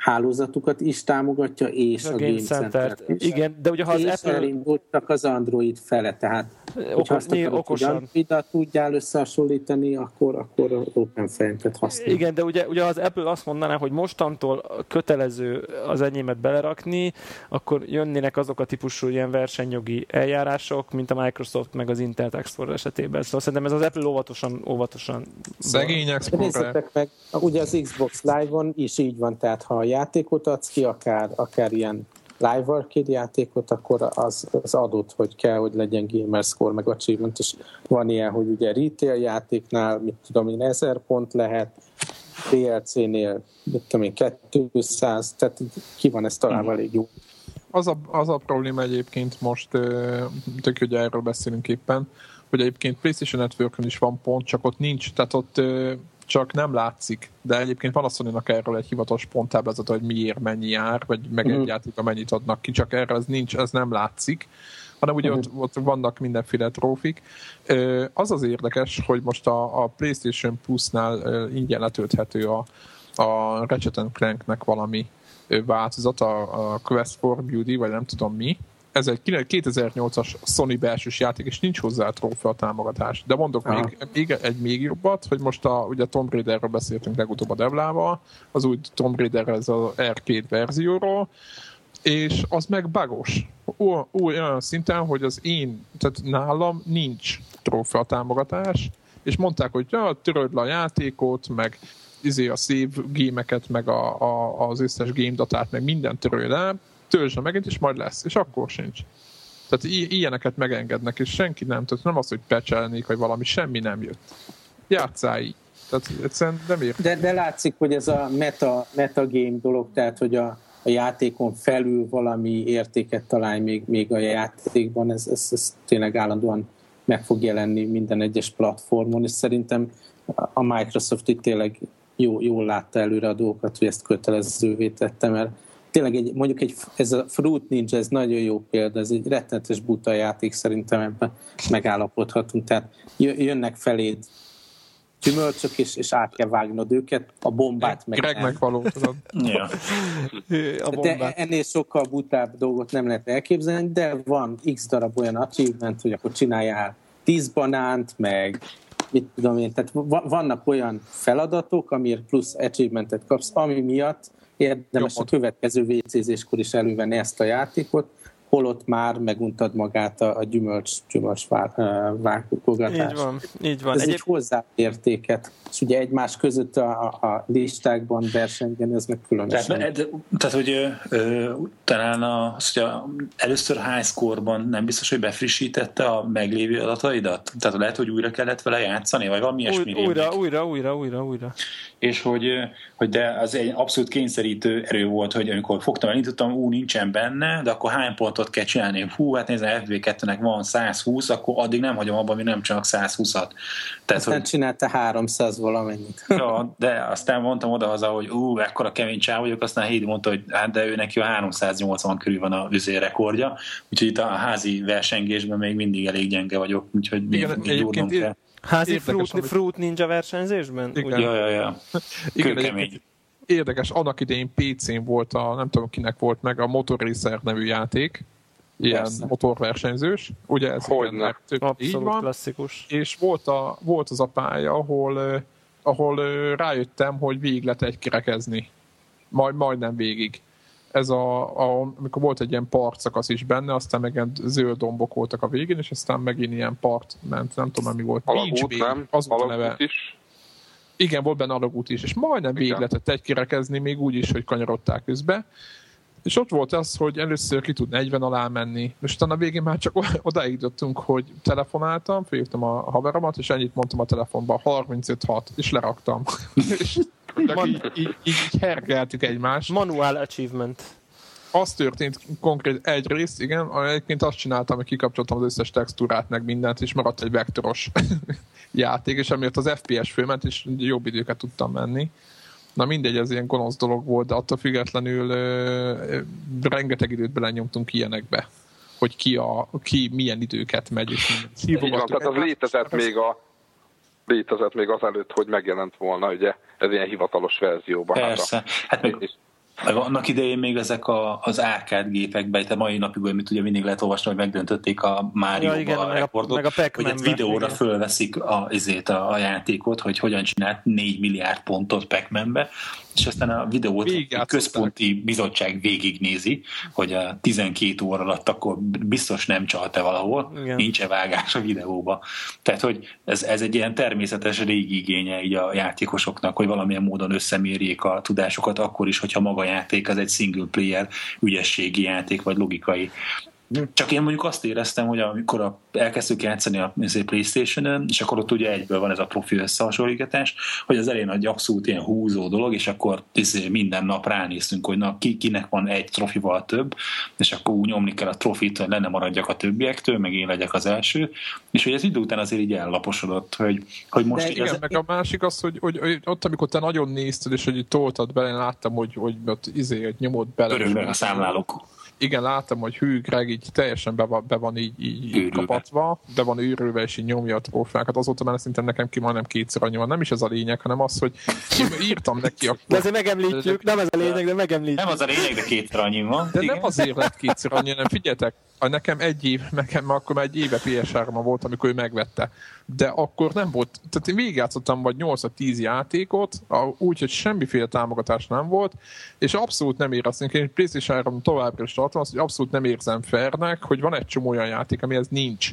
hálózatukat is támogatja, és a, a Game Center-t is. Igen, de ugye ha az és Apple... elindultak az Android fele, tehát Okos, azt akarod, okosan. Android-dal tudjál összehasonlítani, akkor, akkor open fejentet használ. Igen, de ugye, ugye az Apple azt mondaná, hogy mostantól kötelező az enyémet belerakni, akkor jönnének azok a típusú ilyen versenyjogi eljárások, mint a Microsoft meg az Internet Explorer esetében. Szóval szerintem ez az Apple óvatosan, óvatosan Szegény Explorer. meg, ugye az Xbox Live-on is így van, tehát ha a játékot adsz ki, akár, akár ilyen live arcade játékot, akkor az, az adott, hogy kell, hogy legyen gamer score, meg achievement, és van ilyen, hogy ugye retail játéknál, mit tudom én, 1000 pont lehet, DLC-nél, mit tudom én, 200, tehát ki van ez talán mm. elég jó. Az a, az a probléma egyébként most, tök hogy erről beszélünk éppen, hogy egyébként PlayStation network is van pont, csak ott nincs, tehát ott csak nem látszik. De egyébként mondani, erről egy hivatalos ponttáblázat, hogy miért mennyi jár, vagy meg uh-huh. egy játék, amennyit adnak ki, csak erre ez nincs, ez nem látszik hanem ugye uh-huh. ott, ott vannak mindenféle trófik. Az az érdekes, hogy most a, a PlayStation Plus-nál ingyen letölthető a, a Ratchet Clanknek valami változat, a, a Quest for Beauty, vagy nem tudom mi, ez egy 2008-as Sony belsős játék, és nincs hozzá trófea támogatás. De mondok még, még, egy még jobbat, hogy most a, ugye Tomb Raiderről beszéltünk legutóbb a Devlával, az új Tomb Raider ez az R2 verzióról, és az meg bagos. Olyan szinten, hogy az én, tehát nálam nincs trófea támogatás, és mondták, hogy ja, töröld le a játékot, meg izé a save gémeket, meg a, a, az összes game datát, meg minden törölj le, töltsd megint, és majd lesz, és akkor sincs. Tehát i- ilyeneket megengednek, és senki nem, tehát nem az, hogy pecselnék, vagy valami, semmi nem jött. Játszál így. Tehát egyszerűen nem ér. De, de látszik, hogy ez a meta, meta game dolog, tehát hogy a, a játékon felül valami értéket találj még, még a játékban, ez, ez, ez tényleg állandóan meg fog jelenni minden egyes platformon, és szerintem a Microsoft itt tényleg jó, jól látta előre a dolgokat, hogy ezt kötelezővé tette, mert tényleg egy, mondjuk egy, ez a Fruit Ninja, ez nagyon jó példa, ez egy rettenetes buta játék, szerintem ebben megállapodhatunk. Tehát jönnek feléd gyümölcsök, és, és át kell vágnod őket, a bombát meg... Greg megvaló, ja. a bombát. De ennél sokkal butább dolgot nem lehet elképzelni, de van x darab olyan achievement, hogy akkor csináljál tíz banánt, meg mit tudom én, tehát vannak olyan feladatok, amiért plusz achievementet kapsz, ami miatt érdemes a következő WC-zéskor is elővenni ezt a játékot, holott már meguntad magát a, a gyümölcs, gyümölcs vágkogatás. Így van, így van. Ez Egyéb... egy hozzáértéket, és ugye egymás között a, a listákban versengeni, ez meg különösen. Tehát, de, tehát hogy ö, ö, talán a, az, hogy a, először high score-ban nem biztos, hogy befrissítette a meglévő adataidat? Tehát lehet, hogy újra kellett vele játszani, vagy valami ilyesmi Új, újra, újra, újra, újra, újra. És hogy, hogy de az egy abszolút kényszerítő erő volt, hogy amikor fogtam, elindítottam, ú, nincsen benne, de akkor hány pontot kell csinálni? Hú, hát nézd, FB2-nek van 120, akkor addig nem hagyom abban, mi nem csak 120-at. Tehát, aztán hogy... csinálta 300 valamennyit. Ja, de aztán mondtam odahaza, hogy ú, ekkora kemény csáv vagyok, aztán Hédi mondta, hogy hát de ő neki a 380 körül van a üzé rekordja, úgyhogy itt a házi versengésben még mindig elég gyenge vagyok, úgyhogy Igen, még, még kell. Házi fruit, amit... fruit ninja versenyzésben? Igen. Ja, ja, ja. Igen, érdekes, annak idején PC-n volt a, nem tudom kinek volt meg, a Motor Racer nevű játék, ilyen Persze. motorversenyzős, ugye ez Hogyne. Abszolút így van, klasszikus. És volt, a, volt az a pálya, ahol, ahol rájöttem, hogy végig lehet egy kirekezni. Majd, majdnem végig. Ez a, a, amikor volt egy ilyen partszakasz is benne, aztán meg ilyen zöld dombok voltak a végén, és aztán megint ilyen part ment, nem tudom, mi volt. Alagút, nem? Az a neve. is. Igen, volt benne alagút is, és majdnem végig lehetett egy kirekezni, még úgy is, hogy kanyarodták közbe. És ott volt az, hogy először ki tud 40 alá menni, és utána a végén már csak odáig jutottunk, hogy telefonáltam, felhívtam a haveromat, és ennyit mondtam a telefonban, 35-6, és leraktam. és így, így, így, hergeltük egymást. Manual achievement. Az történt konkrét egy rész, igen, egyébként azt csináltam, hogy kikapcsoltam az összes textúrát, meg mindent, és maradt egy vektoros játék, és amiért az FPS főment, és jobb időket tudtam menni. Na mindegy, ez ilyen gonosz dolog volt, de attól függetlenül ö, rengeteg időt belenyomtunk ilyenekbe, hogy ki, a, ki milyen időket megy, és milyen. Tehát az létezett még a létezett még azelőtt, hogy megjelent volna, ugye ez ilyen hivatalos verzióban. Persze, hát, a, hát meg, meg annak idején még ezek a, az árkád gépekben, tehát mai napig, amit ugye mindig lehet olvasni, hogy megdöntötték a Mario ja, a rekordot, meg a hogy egy videóra igen. fölveszik a, ezért a, a, játékot, hogy hogyan csinált 4 milliárd pontot pac és aztán a videót a központi bizottság végignézi, hogy a 12 óra alatt akkor biztos nem csalt-e valahol, Igen. nincs-e vágás a videóba. Tehát, hogy ez, ez egy ilyen természetes régi igénye így a játékosoknak, hogy valamilyen módon összemérjék a tudásokat, akkor is, hogyha maga játék az egy single player ügyességi játék, vagy logikai csak én mondjuk azt éreztem, hogy amikor a, elkezdtük játszani a Playstation-en, és akkor ott ugye egyből van ez a profi összehasonlítás, hogy az elején egy abszolút ilyen húzó dolog, és akkor minden nap ránéztünk, hogy na, ki, kinek van egy trofival több, és akkor úgy nyomni kell a trofit, hogy lenne maradjak a többiektől, meg én legyek az első, és hogy ez idő után azért így ellaposodott, hogy, hogy most... De igen, ez... meg a másik az, hogy, hogy, hogy, ott, amikor te nagyon nézted, és hogy toltad bele, én láttam, hogy, hogy ott izé, hogy nyomod bele. Örülnek a számlálók igen, láttam, hogy hű, Greg így teljesen be van, be van így, így kapatva, be van őrülve, és így nyomja a trófákat. Azóta már szerintem nekem ki majdnem kétszer annyi van. Nem is ez a lényeg, hanem az, hogy én írtam neki akkor... De azért megemlítjük, nem ez a lényeg, de megemlítjük. Nem az a lényeg, de kétszer annyi van. De igen. nem azért lett kétszer annyi, nem figyeljetek, nekem egy év, nekem akkor már egy éve PS3 volt, amikor ő megvette. De akkor nem volt, tehát én végigjátszottam vagy 8-10 játékot, úgyhogy semmiféle támogatás nem volt, és abszolút nem éreztem, én PlayStation 3 továbbra is tartom azt, hogy abszolút nem érzem fairnek, hogy van egy csomó olyan játék, amihez nincs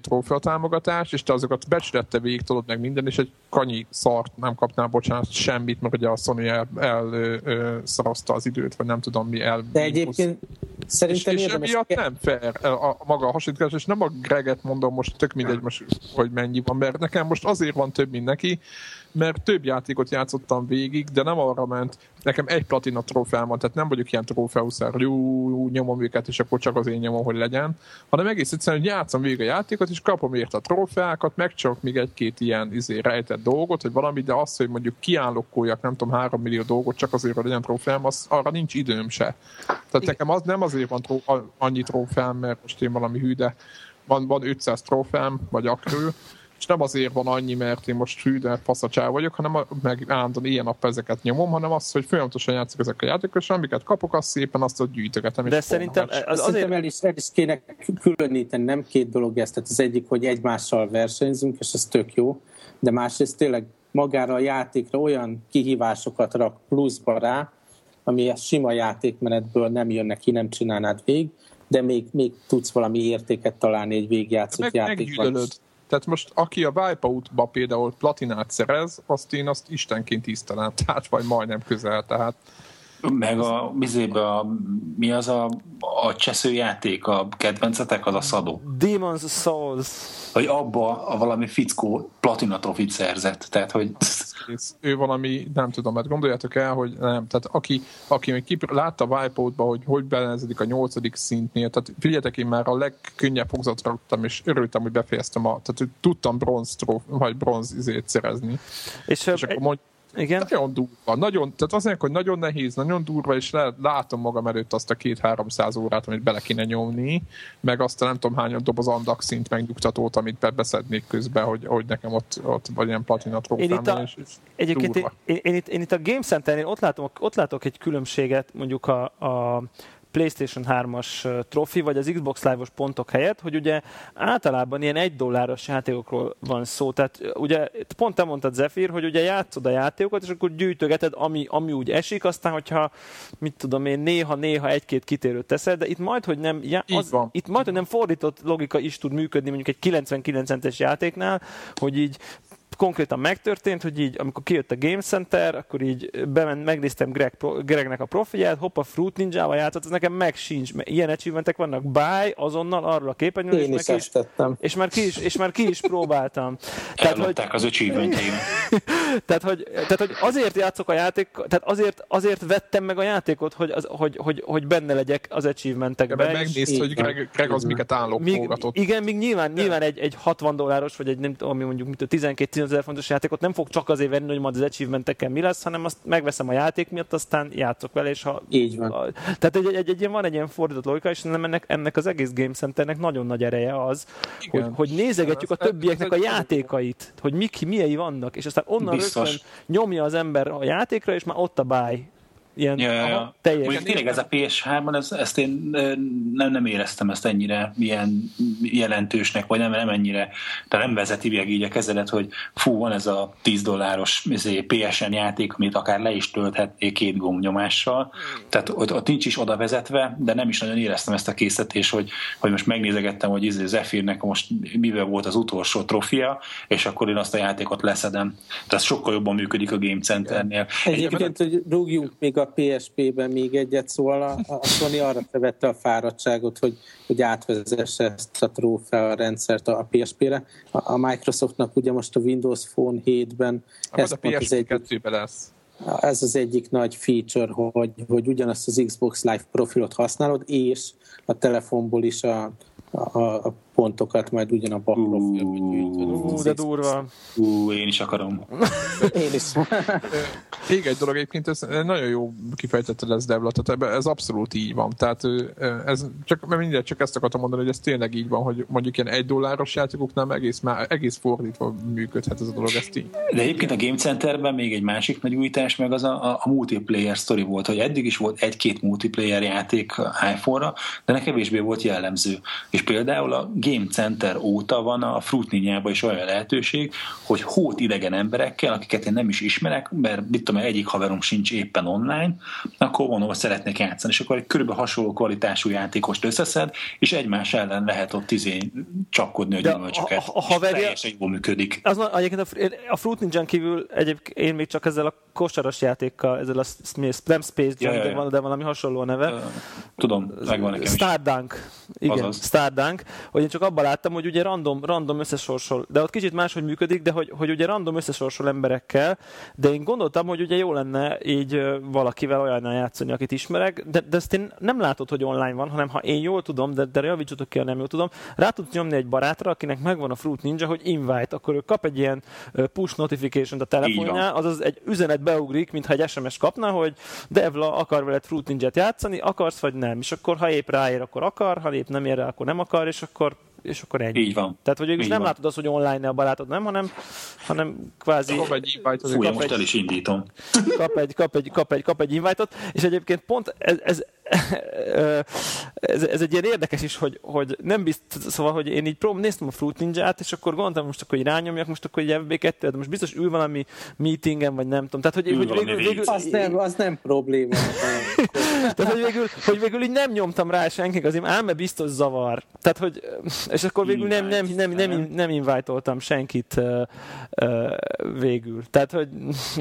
trófea támogatás, és te azokat becsülette végig tudod meg minden, és egy kanyi szart nem kapnál, bocsánat, semmit, mert ugye a Sony el, el az időt, vagy nem tudom mi el. De egyébként szerintem és, és emiatt nem fair a, a maga a hasonlítás, és nem a Greget mondom most, tök mindegy most, hogy mennyi van, mert nekem most azért van több, mint neki, mert több játékot játszottam végig, de nem arra ment, nekem egy platina trófeám van, tehát nem vagyok ilyen trófeuszár, jó, nyomom őket, és akkor csak az én nyomom, hogy legyen, hanem egész egyszerűen, hogy játszom végig a játékot, és kapom érte a trófeákat, megcsinálok még egy-két ilyen izé, rejtett dolgot, hogy valami, de az, hogy mondjuk kiállokkoljak, nem tudom, három millió dolgot csak azért, hogy legyen trófeám, az, arra nincs időm se. Tehát Igen. nekem az nem azért van tró, annyi trófeám, mert most én valami hű, de van, van 500 trófeám, vagy akről, és nem azért van annyi, mert én most hű, de faszacsá vagyok, hanem a, meg állandóan ilyen nap ezeket nyomom, hanem az, hogy folyamatosan játszok ezek a játékok, és amiket kapok, azt szépen azt ott gyűjtögetem. De szerintem az azért... Szerintem el is, el is kéne különíteni, nem két dolog ez, tehát az egyik, hogy egymással versenyzünk, és ez tök jó, de másrészt tényleg magára a játékra olyan kihívásokat rak pluszba rá, ami a sima játékmenetből nem jön neki, nem csinálnád vég, de még, még tudsz valami értéket találni egy végjátszott játékban. Tehát most aki a Wipeout-ba például platinát szerez, azt én azt istenként tisztelem, tehát vagy majdnem közel, tehát meg a bizébe a, mi az a, a cseszőjáték, a kedvencetek, az a szadó. Demon's Souls. Hogy abba a valami fickó platina trofit szerzett, tehát hogy... Ő valami, nem tudom, mert gondoljátok el, hogy nem, tehát aki, aki még kipr- látta a Wipeout-ba, hogy hogy belenezedik a nyolcadik szintnél, tehát figyeljetek, én már a legkönnyebb fogzatra raktam, és örültem, hogy befejeztem a, tehát tudtam bronz tróf, vagy bronz izét szerezni. És, és akkor mondj, igen. Nagyon durva. Nagyon, tehát azt mondják, hogy nagyon nehéz, nagyon durva, és le, látom magam előtt azt a két-háromszáz órát, amit bele kéne nyomni, meg azt a nem tudom hányan dob az andak szint megnyugtatót, amit bebeszednék közben, hogy, hogy nekem ott, ott vagy ilyen platina trófám. A, és, és egyébként én, én, én, itt, én, itt, a Game Center-nél ott látom, ott látok egy különbséget mondjuk a, a PlayStation 3-as trofi, vagy az Xbox Live-os pontok helyett, hogy ugye általában ilyen egy dolláros játékokról van szó. Tehát ugye pont te mondtad, Zephyr, hogy ugye játszod a játékokat, és akkor gyűjtögeted, ami, ami úgy esik, aztán hogyha, mit tudom én, néha-néha egy-két kitérőt teszed, de itt majd, hogy nem, já, az, itt majd, hogy nem fordított logika is tud működni mondjuk egy 99 centes játéknál, hogy így konkrétan megtörtént, hogy így, amikor kijött a Game Center, akkor így bement, megnéztem Greg, Gregnek a profilját, hoppa, Fruit Ninja-val játszott, ez nekem meg sincs, mert ilyen achievementek vannak, buy, azonnal arról a képernyőn, és, is, is, és, már ki is, és már ki is próbáltam. tehát, hogy, az achievement tehát, hogy, tehát, hogy azért játszok a játék, tehát azért, azért vettem meg a játékot, hogy, az, hogy, hogy, hogy benne legyek az achievementekben. Ja, megnézd, hogy Greg, Greg az miket állok Igen, míg nyilván, nyilván egy, egy 60 dolláros, vagy egy nem tudom, mondjuk 12 3000 fontos játékot nem fog csak azért venni, hogy majd az achievementekkel mi lesz, hanem azt megveszem a játék miatt, aztán játszok vele, és ha... Így van. A, tehát egy, egy, egy, egy, van egy ilyen fordított logika, és nem ennek, ennek az egész Game Centernek nagyon nagy ereje az, hogy, hogy nézegetjük a többieknek a játékait, hogy mik, miei vannak, és aztán onnan Biztos. rögtön nyomja az ember a játékra, és már ott a buy Ilyen ja, ja, ja. teljes. Mondjuk tényleg ez a PS3-ban, ez, ezt én nem, nem éreztem ezt ennyire ilyen jelentősnek, vagy nem, nem ennyire, tehát nem vezeti meg így a kezedet, hogy fú, van ez a 10 dolláros izé, PSN játék, amit akár le is tölthetnék két gombnyomással, tehát ott, ott nincs is oda vezetve, de nem is nagyon éreztem ezt a készítést, hogy, hogy most megnézegettem, hogy izé Zephyrnek most mivel volt az utolsó trofia, és akkor én azt a játékot leszedem. Tehát sokkal jobban működik a Game Centernél. Egyébként, hogy rúgjunk még a PSP-ben még egyet, szóval a, a Sony arra vette a fáradtságot, hogy, hogy átvezesse ezt a trófea rendszert a PSP-re. A, a Microsoftnak ugye most a Windows Phone 7-ben ez a PSP egyik, lesz. Ez az egyik nagy feature, hogy, hogy ugyanazt az Xbox Live profilot használod, és a telefonból is a, a, a pontokat majd ugyanabba a profilba gyűjtöd. Ú, de durva. Ú, én is akarom. én is. Még egy dolog egyébként, ez nagyon jó kifejtette lesz Devla, tehát ez abszolút így van. Tehát ez csak, mert mindegy, csak ezt akartam mondani, hogy ez tényleg így van, hogy mondjuk ilyen egy dolláros játékoknál egész, már, egész fordítva működhet ez a dolog, ezt így. De egyébként a Game Centerben még egy másik nagy újítás, meg az a, a, a multiplayer story volt, hogy eddig is volt egy-két multiplayer játék iPhone-ra, de ne kevésbé volt jellemző. És például a Game Center óta van a Fruit Ninja is olyan lehetőség, hogy hót idegen emberekkel, akiket én nem is ismerek, mert mit tudom, egyik haverom sincs éppen online, akkor mondom, hogy szeretnék játszani, és akkor egy körülbelül hasonló kvalitású játékost összeszed, és egymás ellen lehet ott izé csapkodni a gyümölcsöket. A, a, a haverja, teljesen jól működik. Az, egyébként a, a Fruit Ninja kívül egyébként én még csak ezzel a kosaras játékkal, ezzel a nem Space Jam, ja, ja, ja. de, van, de valami hasonló neve. Tudom, megvan nekem Stardunk. Igen, Azaz. Stardunk. Hogy csak abban láttam, hogy ugye random, random összesorsol, de ott kicsit máshogy működik, de hogy, hogy ugye random összesorsol emberekkel, de én gondoltam, hogy ugye jó lenne így valakivel olyannal játszani, akit ismerek, de, de ezt én nem látod, hogy online van, hanem ha én jól tudom, de, de javítsatok ki, ha nem jól tudom, rá tudsz nyomni egy barátra, akinek megvan a Fruit Ninja, hogy invite, akkor ő kap egy ilyen push notification a telefonján, azaz egy üzenet beugrik, mintha egy SMS kapna, hogy Devla akar veled Fruit Ninja-t játszani, akarsz vagy nem, és akkor ha épp ráér, akkor akar, ha épp nem ér rá, akkor nem akar, és akkor és akkor ennyi. Így van. Tehát, hogy nem van. látod azt, hogy online a barátod, nem, hanem, hanem kvázi... Kap egy invite Fúj, kap most egy, el is indítom. Kap egy, kap egy, kap egy, kap egy invite-ot, és egyébként pont ez, ez, ez, ez egy ilyen érdekes is, hogy, hogy nem biztos, szóval, hogy én így prób néztem a Fruit Ninja-t, és akkor gondoltam most akkor, hogy rányomjak, most akkor egy FB2, de most biztos ül valami meetingen, vagy nem tudom. Tehát, hogy, hogy végül, végül, az, nem, az nem probléma. Tehát, hogy végül, hogy végül így nem nyomtam rá senkik, azért ám biztos zavar. Tehát, hogy, és akkor végül nem, nem, nem, nem, nem, nem invite senkit uh, uh, végül. Tehát, hogy...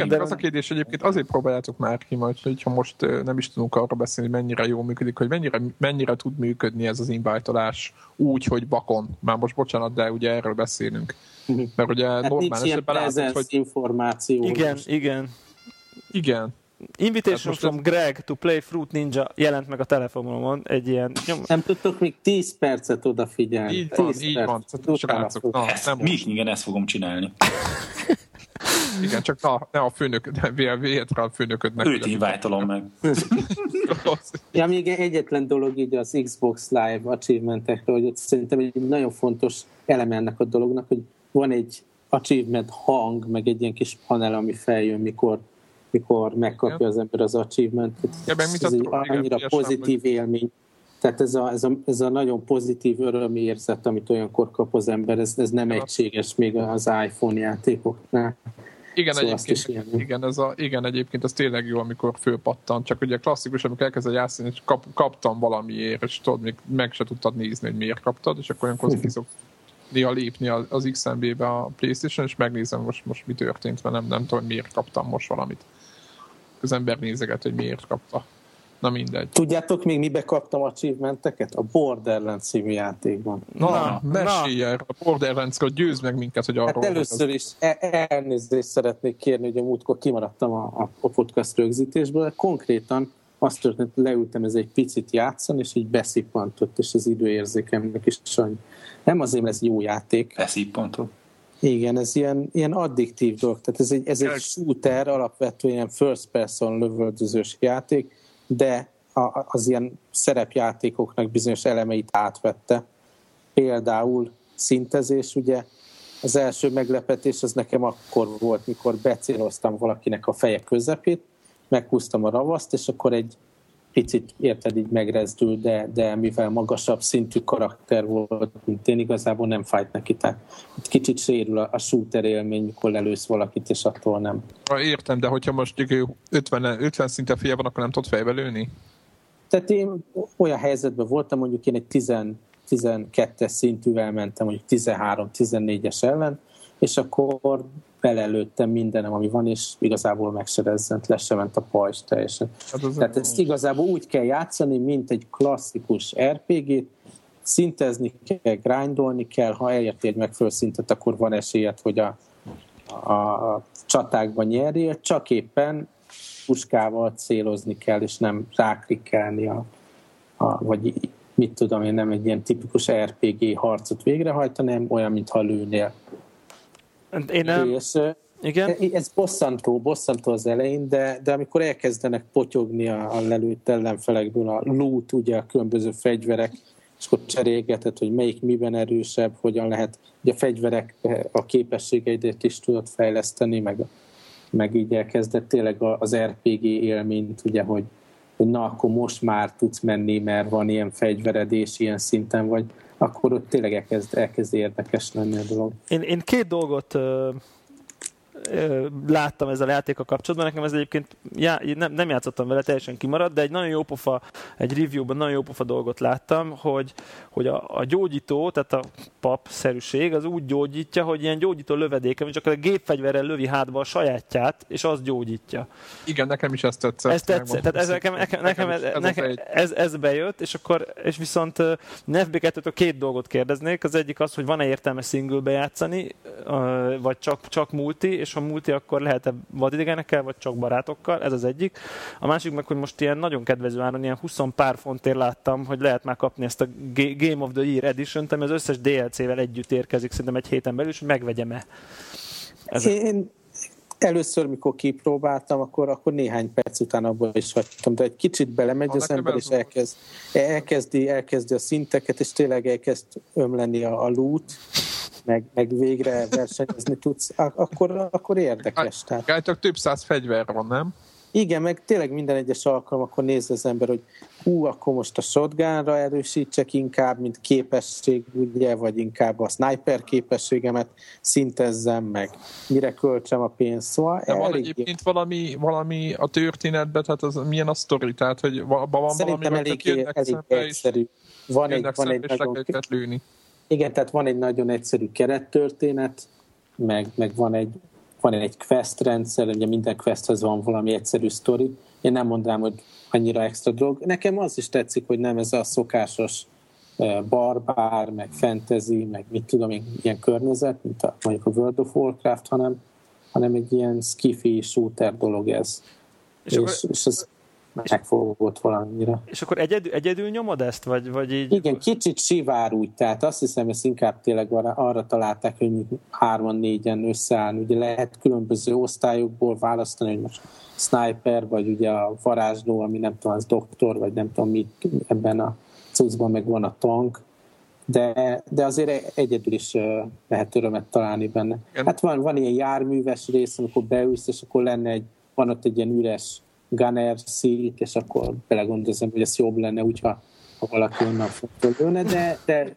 De... Az a kérdés egyébként azért próbáljátok már ki majd, hogyha most nem is tudunk arra beszélni, hogy mennyire jól működik, hogy mennyire, mennyire tud működni ez az invite úgy, hogy vakon. Már most bocsánat, de ugye erről beszélünk. Mert ugye hát normál esetben látod, hogy... információ. Igen, igen. Igen. Invitation from ez... Greg to play Fruit Ninja jelent meg a telefonomon, egy ilyen... Nyom... Nem tudtok még 10 percet odafigyelni. Így van, így van. Srácok, na, ezt, nem mi, igen, ezt fogom csinálni. Igen, csak na, ne a főnök, ne véhetre a főnöködnek. Őt inváltalom meg. ja, még egyetlen dolog így az Xbox Live achievementekről, hogy ott szerintem egy nagyon fontos eleme ennek a dolognak, hogy van egy achievement hang, meg egy ilyen kis panel, ami feljön, mikor mikor megkapja az ember az achievement-et. Ja, ez, ez egy annyira pozitív élmény. Tehát ez a, ez, a, ez a nagyon pozitív érzet, amit olyankor kap az ember, ez, ez nem egységes még az iPhone játékoknál. Igen, szóval egyébként, igen, ez a, igen, egyébként ez tényleg jó, amikor fölpattan, csak ugye klasszikus, amikor elkezded játszani, és kap, kaptam valamiért, és tudod, még meg se tudtad nézni, hogy miért kaptad, és akkor olyankor ki szok néha lépni az XMB-be a Playstation, és megnézem most, most mi történt velem, nem tudom, miért kaptam most valamit az ember nézeget, hogy miért kapta. Na mindegy. Tudjátok még mibe kaptam achievementeket? A Borderlands című játékban. Na, na mesélj erről. A Borderlands-kor győz meg minket, hogy arról... Hát először is e- elnézést szeretnék kérni, hogy a múltkor kimaradtam a, a podcast rögzítésből. Konkrétan azt történt, leültem ez egy picit játszani, és így beszippantott, és az időérzékemnek is sajn. Nem azért, mert ez jó játék. Beszippantott. Igen, ez ilyen, ilyen addiktív dolog. Tehát ez egy, ez egy shooter, alapvetően ilyen first person lövöldözős játék, de a, az ilyen szerepjátékoknak bizonyos elemeit átvette. Például szintezés, ugye az első meglepetés az nekem akkor volt, mikor becéloztam valakinek a feje közepét, meghúztam a ravaszt, és akkor egy picit érted így megrezdül, de, de mivel magasabb szintű karakter volt, mint én igazából nem fájt neki. Tehát kicsit sérül a, a shooter élmény, mikor lelősz valakit, és attól nem. Értem, de hogyha most 50, 50 szinte fia van, akkor nem tudod fejbe lőni? Tehát én olyan helyzetben voltam, mondjuk én egy 10, 12-es szintűvel mentem, mondjuk 13-14-es ellen, és akkor belelőttem mindenem, ami van, és igazából meg se rezzent, le se ment a pajzs teljesen. Hát az Tehát ezt igazából úgy kell játszani, mint egy klasszikus RPG-t, szintezni kell, grindolni kell, ha elértél egy megfelelő szintet, akkor van esélyed, hogy a, a, a csatákban nyerjél, csak éppen puskával célozni kell, és nem ráklikkelni a, a vagy mit tudom én, nem egy ilyen tipikus RPG harcot végrehajtani, hanem olyan, mintha lőnél. Én nem... És, igen? Ez bosszantó, bosszantó az elején, de, de amikor elkezdenek potyogni a, a lelőtt ellenfelekből a loot, ugye a különböző fegyverek, és akkor cserélgeted, hogy melyik miben erősebb, hogyan lehet, ugye a fegyverek a képességeidet is tudod fejleszteni, meg, meg így elkezdett tényleg az RPG élményt, ugye, hogy, hogy na, akkor most már tudsz menni, mert van ilyen fegyveredés ilyen szinten, vagy akkor ott tényleg elkezd, elkezd érdekes lenni a dolog. Én, én két dolgot láttam ezzel a játékkal kapcsolatban. Nekem ez egyébként já, nem, nem játszottam vele, teljesen kimaradt, de egy nagyon jó pofa, egy reviewban nagyon jó pofa dolgot láttam, hogy, hogy a, a gyógyító, tehát a pap-szerűség, az úgy gyógyítja, hogy ilyen gyógyító lövedéke, hogy csak a gépfegyverrel lövi hátba a sajátját, és az gyógyítja. Igen, nekem is ezt tetszett. Ez tetszett, tehát ez, nekem, nekem, nekem, ez, ez, nekem ez, ez, bejött, és akkor, és viszont nfb 2 két dolgot kérdeznék. Az egyik az, hogy van-e értelme single bejátszani, vagy csak, csak multi, és ha multi, akkor lehet-e vadidegenekkel, vagy csak barátokkal, ez az egyik. A másik meg, hogy most ilyen nagyon kedvező áron, ilyen 20 pár fontért láttam, hogy lehet már kapni ezt a Game of the Year edition ami az összes DLC-vel együtt érkezik, szerintem egy héten belül, és megvegyem-e. Ez Én először, mikor kipróbáltam, akkor, akkor néhány perc után abból is hagytam, de egy kicsit belemegy az ember, és elkezd, elkezdi, elkezdi a szinteket, és tényleg elkezd ömleni a, a loot, meg, meg végre versenyezni tudsz, akkor, akkor érdekes. Tehát. Gájtok több száz fegyver van, nem? Igen, meg tényleg minden egyes alkalom, akkor néz az ember, hogy hú, akkor most a shotgunra erősítsek inkább, mint képesség, ugye, vagy inkább a sniper képességemet szintezzem meg, mire költsem a pénzt. Szóval De van egyébként valami, valami a történetben, tehát az, milyen a sztori, tehát hogy van Szerintem valami, elég, elég egyszerű. Van egy, van egy nagyon... lőni. Igen, tehát van egy nagyon egyszerű kerettörténet, meg, meg van egy van egy quest rendszer, ugye minden questhez van valami egyszerű sztori. Én nem mondanám, hogy annyira extra dolog. Nekem az is tetszik, hogy nem ez a szokásos barbár, meg fantasy, meg mit tudom én, ilyen környezet, mint a, mondjuk a World of Warcraft, hanem, hanem egy ilyen skiffy shooter dolog ez. És, és, és ez megfogott valamire. És akkor egyedül, egyedül nyomod ezt, vagy, vagy így? Igen, kicsit sivár úgy, tehát azt hiszem, ezt inkább tényleg arra, arra találták, hogy hárman, négyen összeáll. Ugye lehet különböző osztályokból választani, hogy most sniper, vagy ugye a varázsló, ami nem tudom, az doktor, vagy nem tudom mit ebben a cuccban meg van a tank, de, de azért egyedül is lehet örömet találni benne. Igen. Hát van, van ilyen járműves rész, amikor beülsz, és akkor lenne egy, van ott egy ilyen üres gunner szít, és akkor belegondolom, hogy ez jobb lenne, hogyha ha valaki onnan fog de, de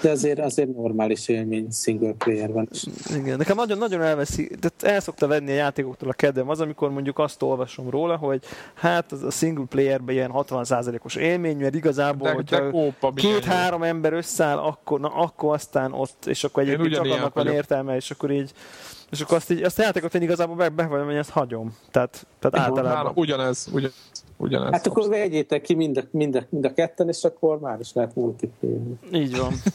de azért, azért normális élmény single player van. Igen, nekem nagyon-nagyon elveszi, de el szokta venni a játékoktól a kedvem az, amikor mondjuk azt olvasom róla, hogy hát az a single playerben ilyen 60%-os élmény, mert igazából, de, hogyha két-három ember összeáll, akkor, na, akkor aztán ott, és akkor egyébként csak annak van értelme, és akkor így és akkor azt, így, azt a játékot én igazából be, be hogy ezt hagyom. Tehát, tehát általában. Már ugyanez, ugyanez, ugyanez. Hát akkor vegyétek ki mind a, mind, a, mind a ketten, és akkor már is lehet multiplayer. Így van. Így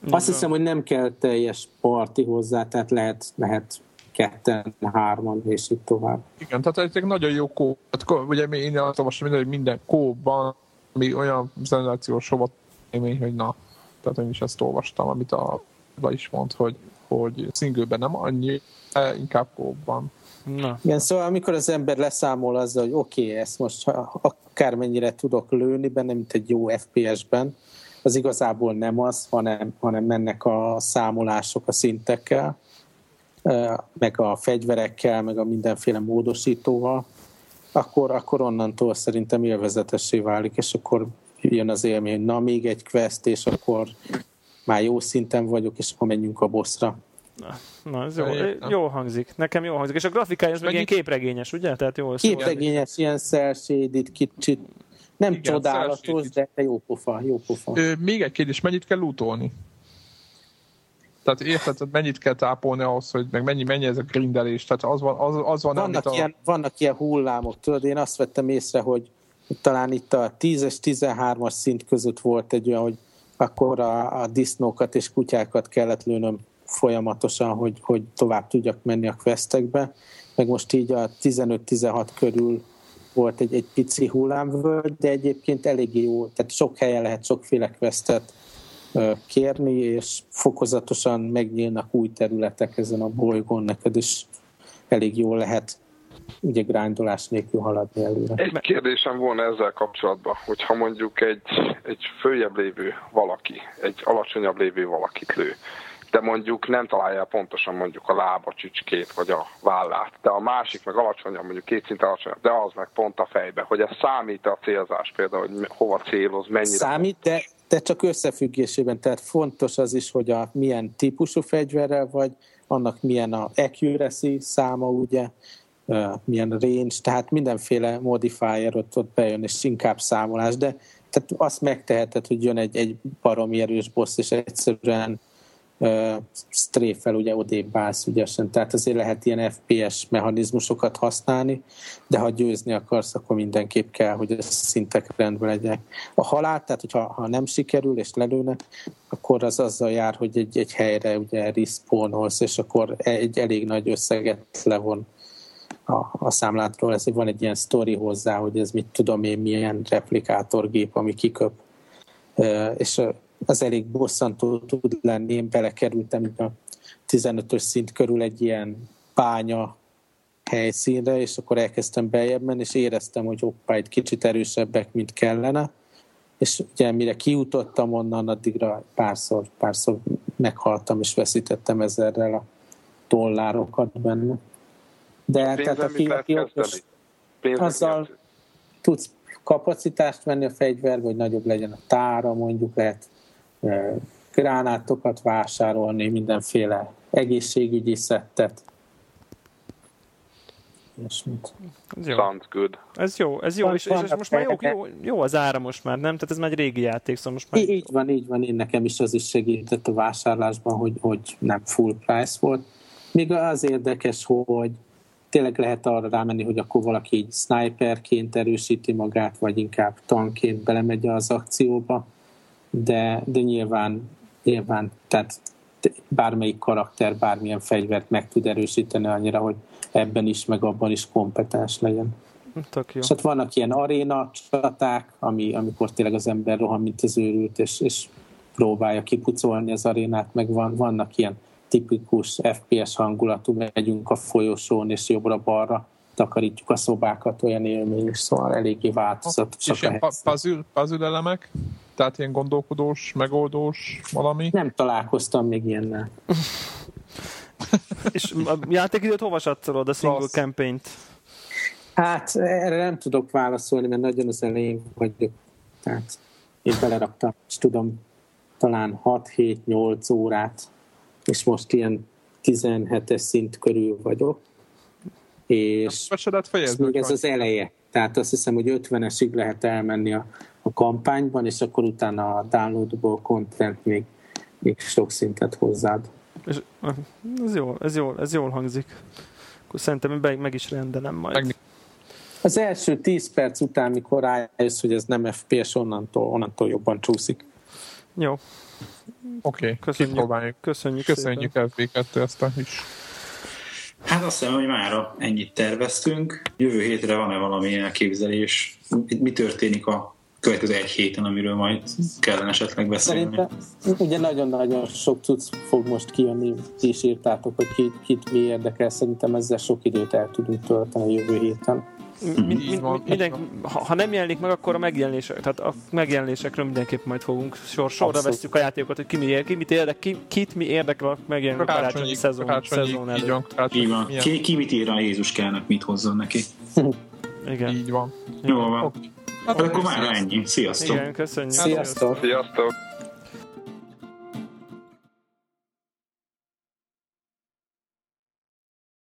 azt van. hiszem, hogy nem kell teljes parti hozzá, tehát lehet, lehet ketten, hárman, és így tovább. Igen, tehát egy nagyon jó kó. Hát, ugye én azt olvasom, hogy minden kóban, ami olyan szenzációs hova élmény, hogy na, tehát én is ezt olvastam, amit a is mond, hogy hogy singleben nem annyi, inkább kóban. Na. Igen, szóval amikor az ember leszámol azzal, hogy oké, okay, ezt most akármennyire tudok lőni benne, mint egy jó FPS-ben, az igazából nem az, hanem, hanem mennek a számolások a szintekkel, meg a fegyverekkel, meg a mindenféle módosítóval, akkor, akkor onnantól szerintem élvezetessé válik, és akkor jön az élmény, hogy na még egy quest, és akkor már jó szinten vagyok, és akkor menjünk a bosszra. Na, na ez jó, jó hangzik. Nekem jó hangzik. És a grafikája az meg ilyen képregényes, ugye? Tehát jó képregényes, ilyen cel kicsit nem Igen, csodálatos, de jó pofa, jó pofa. Ö, még egy kérdés, mennyit kell lootolni? Tehát érted, mennyit kell tápolni ahhoz, hogy meg mennyi, mennyi ez a grindelés? Tehát az van, az, az van vannak, a... ilyen, vannak ilyen hullámok, tudod, én azt vettem észre, hogy talán itt a 10-es, 13-as szint között volt egy olyan, hogy akkor a, a disznókat és kutyákat kellett lőnöm folyamatosan, hogy, hogy tovább tudjak menni a questekbe, meg most így a 15-16 körül volt egy, egy pici hullámvölgy, de egyébként elég jó, tehát sok helyen lehet sokféle questet kérni, és fokozatosan megnyílnak új területek ezen a bolygón, neked is elég jól lehet ugye grindolás nélkül haladni előre. Egy kérdésem volna ezzel kapcsolatban, hogyha mondjuk egy, egy följebb lévő valaki, egy alacsonyabb lévő valakit lő, de mondjuk nem találja pontosan mondjuk a lába csücskét, vagy a vállát, de a másik meg alacsonyabb, mondjuk két szint alacsonyabb, de az meg pont a fejbe, hogy ez számít a célzás például, hogy hova céloz, mennyire Számít, de, de csak összefüggésében, tehát fontos az is, hogy a milyen típusú fegyverrel vagy, annak milyen a accuracy száma, ugye, milyen range, tehát mindenféle modifier ott, ott bejön, és inkább számolás, de tehát azt megteheted, hogy jön egy, egy baromi erős boss, és egyszerűen uh, stréfel ugye odébb állsz ügyesen, tehát azért lehet ilyen FPS mechanizmusokat használni, de ha győzni akarsz, akkor mindenképp kell, hogy a szintek rendben legyenek. A halál, tehát hogyha ha nem sikerül és lelőnek, akkor az azzal jár, hogy egy, egy helyre ugye respawnolsz, és akkor egy elég nagy összeget levon a, a számlátról, ez van egy ilyen sztori hozzá, hogy ez mit tudom én, milyen replikátorgép, ami kiköp. És az elég bosszantó tud lenni. Én belekerültem a 15-ös szint körül egy ilyen bánya helyszínre, és akkor elkezdtem beljebb menni, és éreztem, hogy hoppá, egy kicsit erősebbek, mint kellene. És ugye mire kijutottam onnan, addigra párszor, párszor meghaltam, és veszítettem ezerrel a dollárokat benne. De tehát aki, aki okos, azzal tudsz kapacitást venni a fegyver, vagy nagyobb legyen a tára, mondjuk lehet gránátokat vásárolni, mindenféle egészségügyi szettet. Ez jó. Sounds good. Ez jó, ez jó, és, és, és most már jó, jó, jó, az ára most már, nem? Tehát ez már egy régi játék, szóval most már... Így van, így van, én nekem is az is segített a vásárlásban, hogy, hogy nem full price volt. Még az érdekes, hogy tényleg lehet arra rámenni, hogy akkor valaki így sniperként erősíti magát, vagy inkább tankként belemegy az akcióba, de, de nyilván, nyilván tehát bármelyik karakter bármilyen fegyvert meg tud erősíteni annyira, hogy ebben is, meg abban is kompetens legyen. Tök jó. És hát vannak ilyen aréna csaták, ami, amikor tényleg az ember rohan, mint az őrült, és, és próbálja kipucolni az arénát, meg van, vannak ilyen tipikus FPS hangulatú, megyünk a folyosón, és jobbra-balra takarítjuk a szobákat, olyan élmény, szóval eléggé változatos. És ilyen puzzle, puzzle elemek? Tehát ilyen gondolkodós, megoldós valami? Nem találkoztam még ilyennel. és a játékidőt hova satszolod a single Klassz. campaign-t? Hát erre nem tudok válaszolni, mert nagyon az elején vagyok. Tehát én beleraktam, és tudom, talán 6-7-8 órát és most ilyen 17-es szint körül vagyok, és, és még ez az eleje. Tehát azt hiszem, hogy 50-esig lehet elmenni a, a kampányban, és akkor utána a downloadable content még, még sok szintet hozzád. És, ez, jó, ez, jó, ez jól hangzik. Akkor szerintem meg, meg is rendelem majd. Az első 10 perc után, mikor rájössz, hogy ez nem FPS, onnantól, onnantól jobban csúszik. Jó. Oké, okay, köszönjük, kipróbáljuk. Köszönjük, köszönjük FB2 ezt a is. Hát azt hiszem, hogy már ennyit terveztünk. Jövő hétre van-e valami elképzelés? Mi történik a következő egy héten, amiről majd kellene esetleg beszélni. Szerintem ugye nagyon-nagyon sok cucc fog most kijönni, ti is írtátok, hogy kit, kit mi érdekel, szerintem ezzel sok időt el tudunk tölteni a jövő héten. Mi, mi, minden, ha, nem jelenik meg, akkor a megjelenések, tehát a megjelenésekről mindenképp majd fogunk sor, sorra veszük a játékokat, hogy ki, mi, ki mit érdekel, ki, kit mi érdekel a megjelenő karácsonyi szezon, szezon előtt. Így van, karácsonyi, Így van. Ki, ki mit ír a Jézuskának, mit hozzon neki. Igen. Így van. Jó van. Oké. Hát akkor már ennyi. Sziasztok! Igen, köszönjük. Sziasztok! Sziasztok!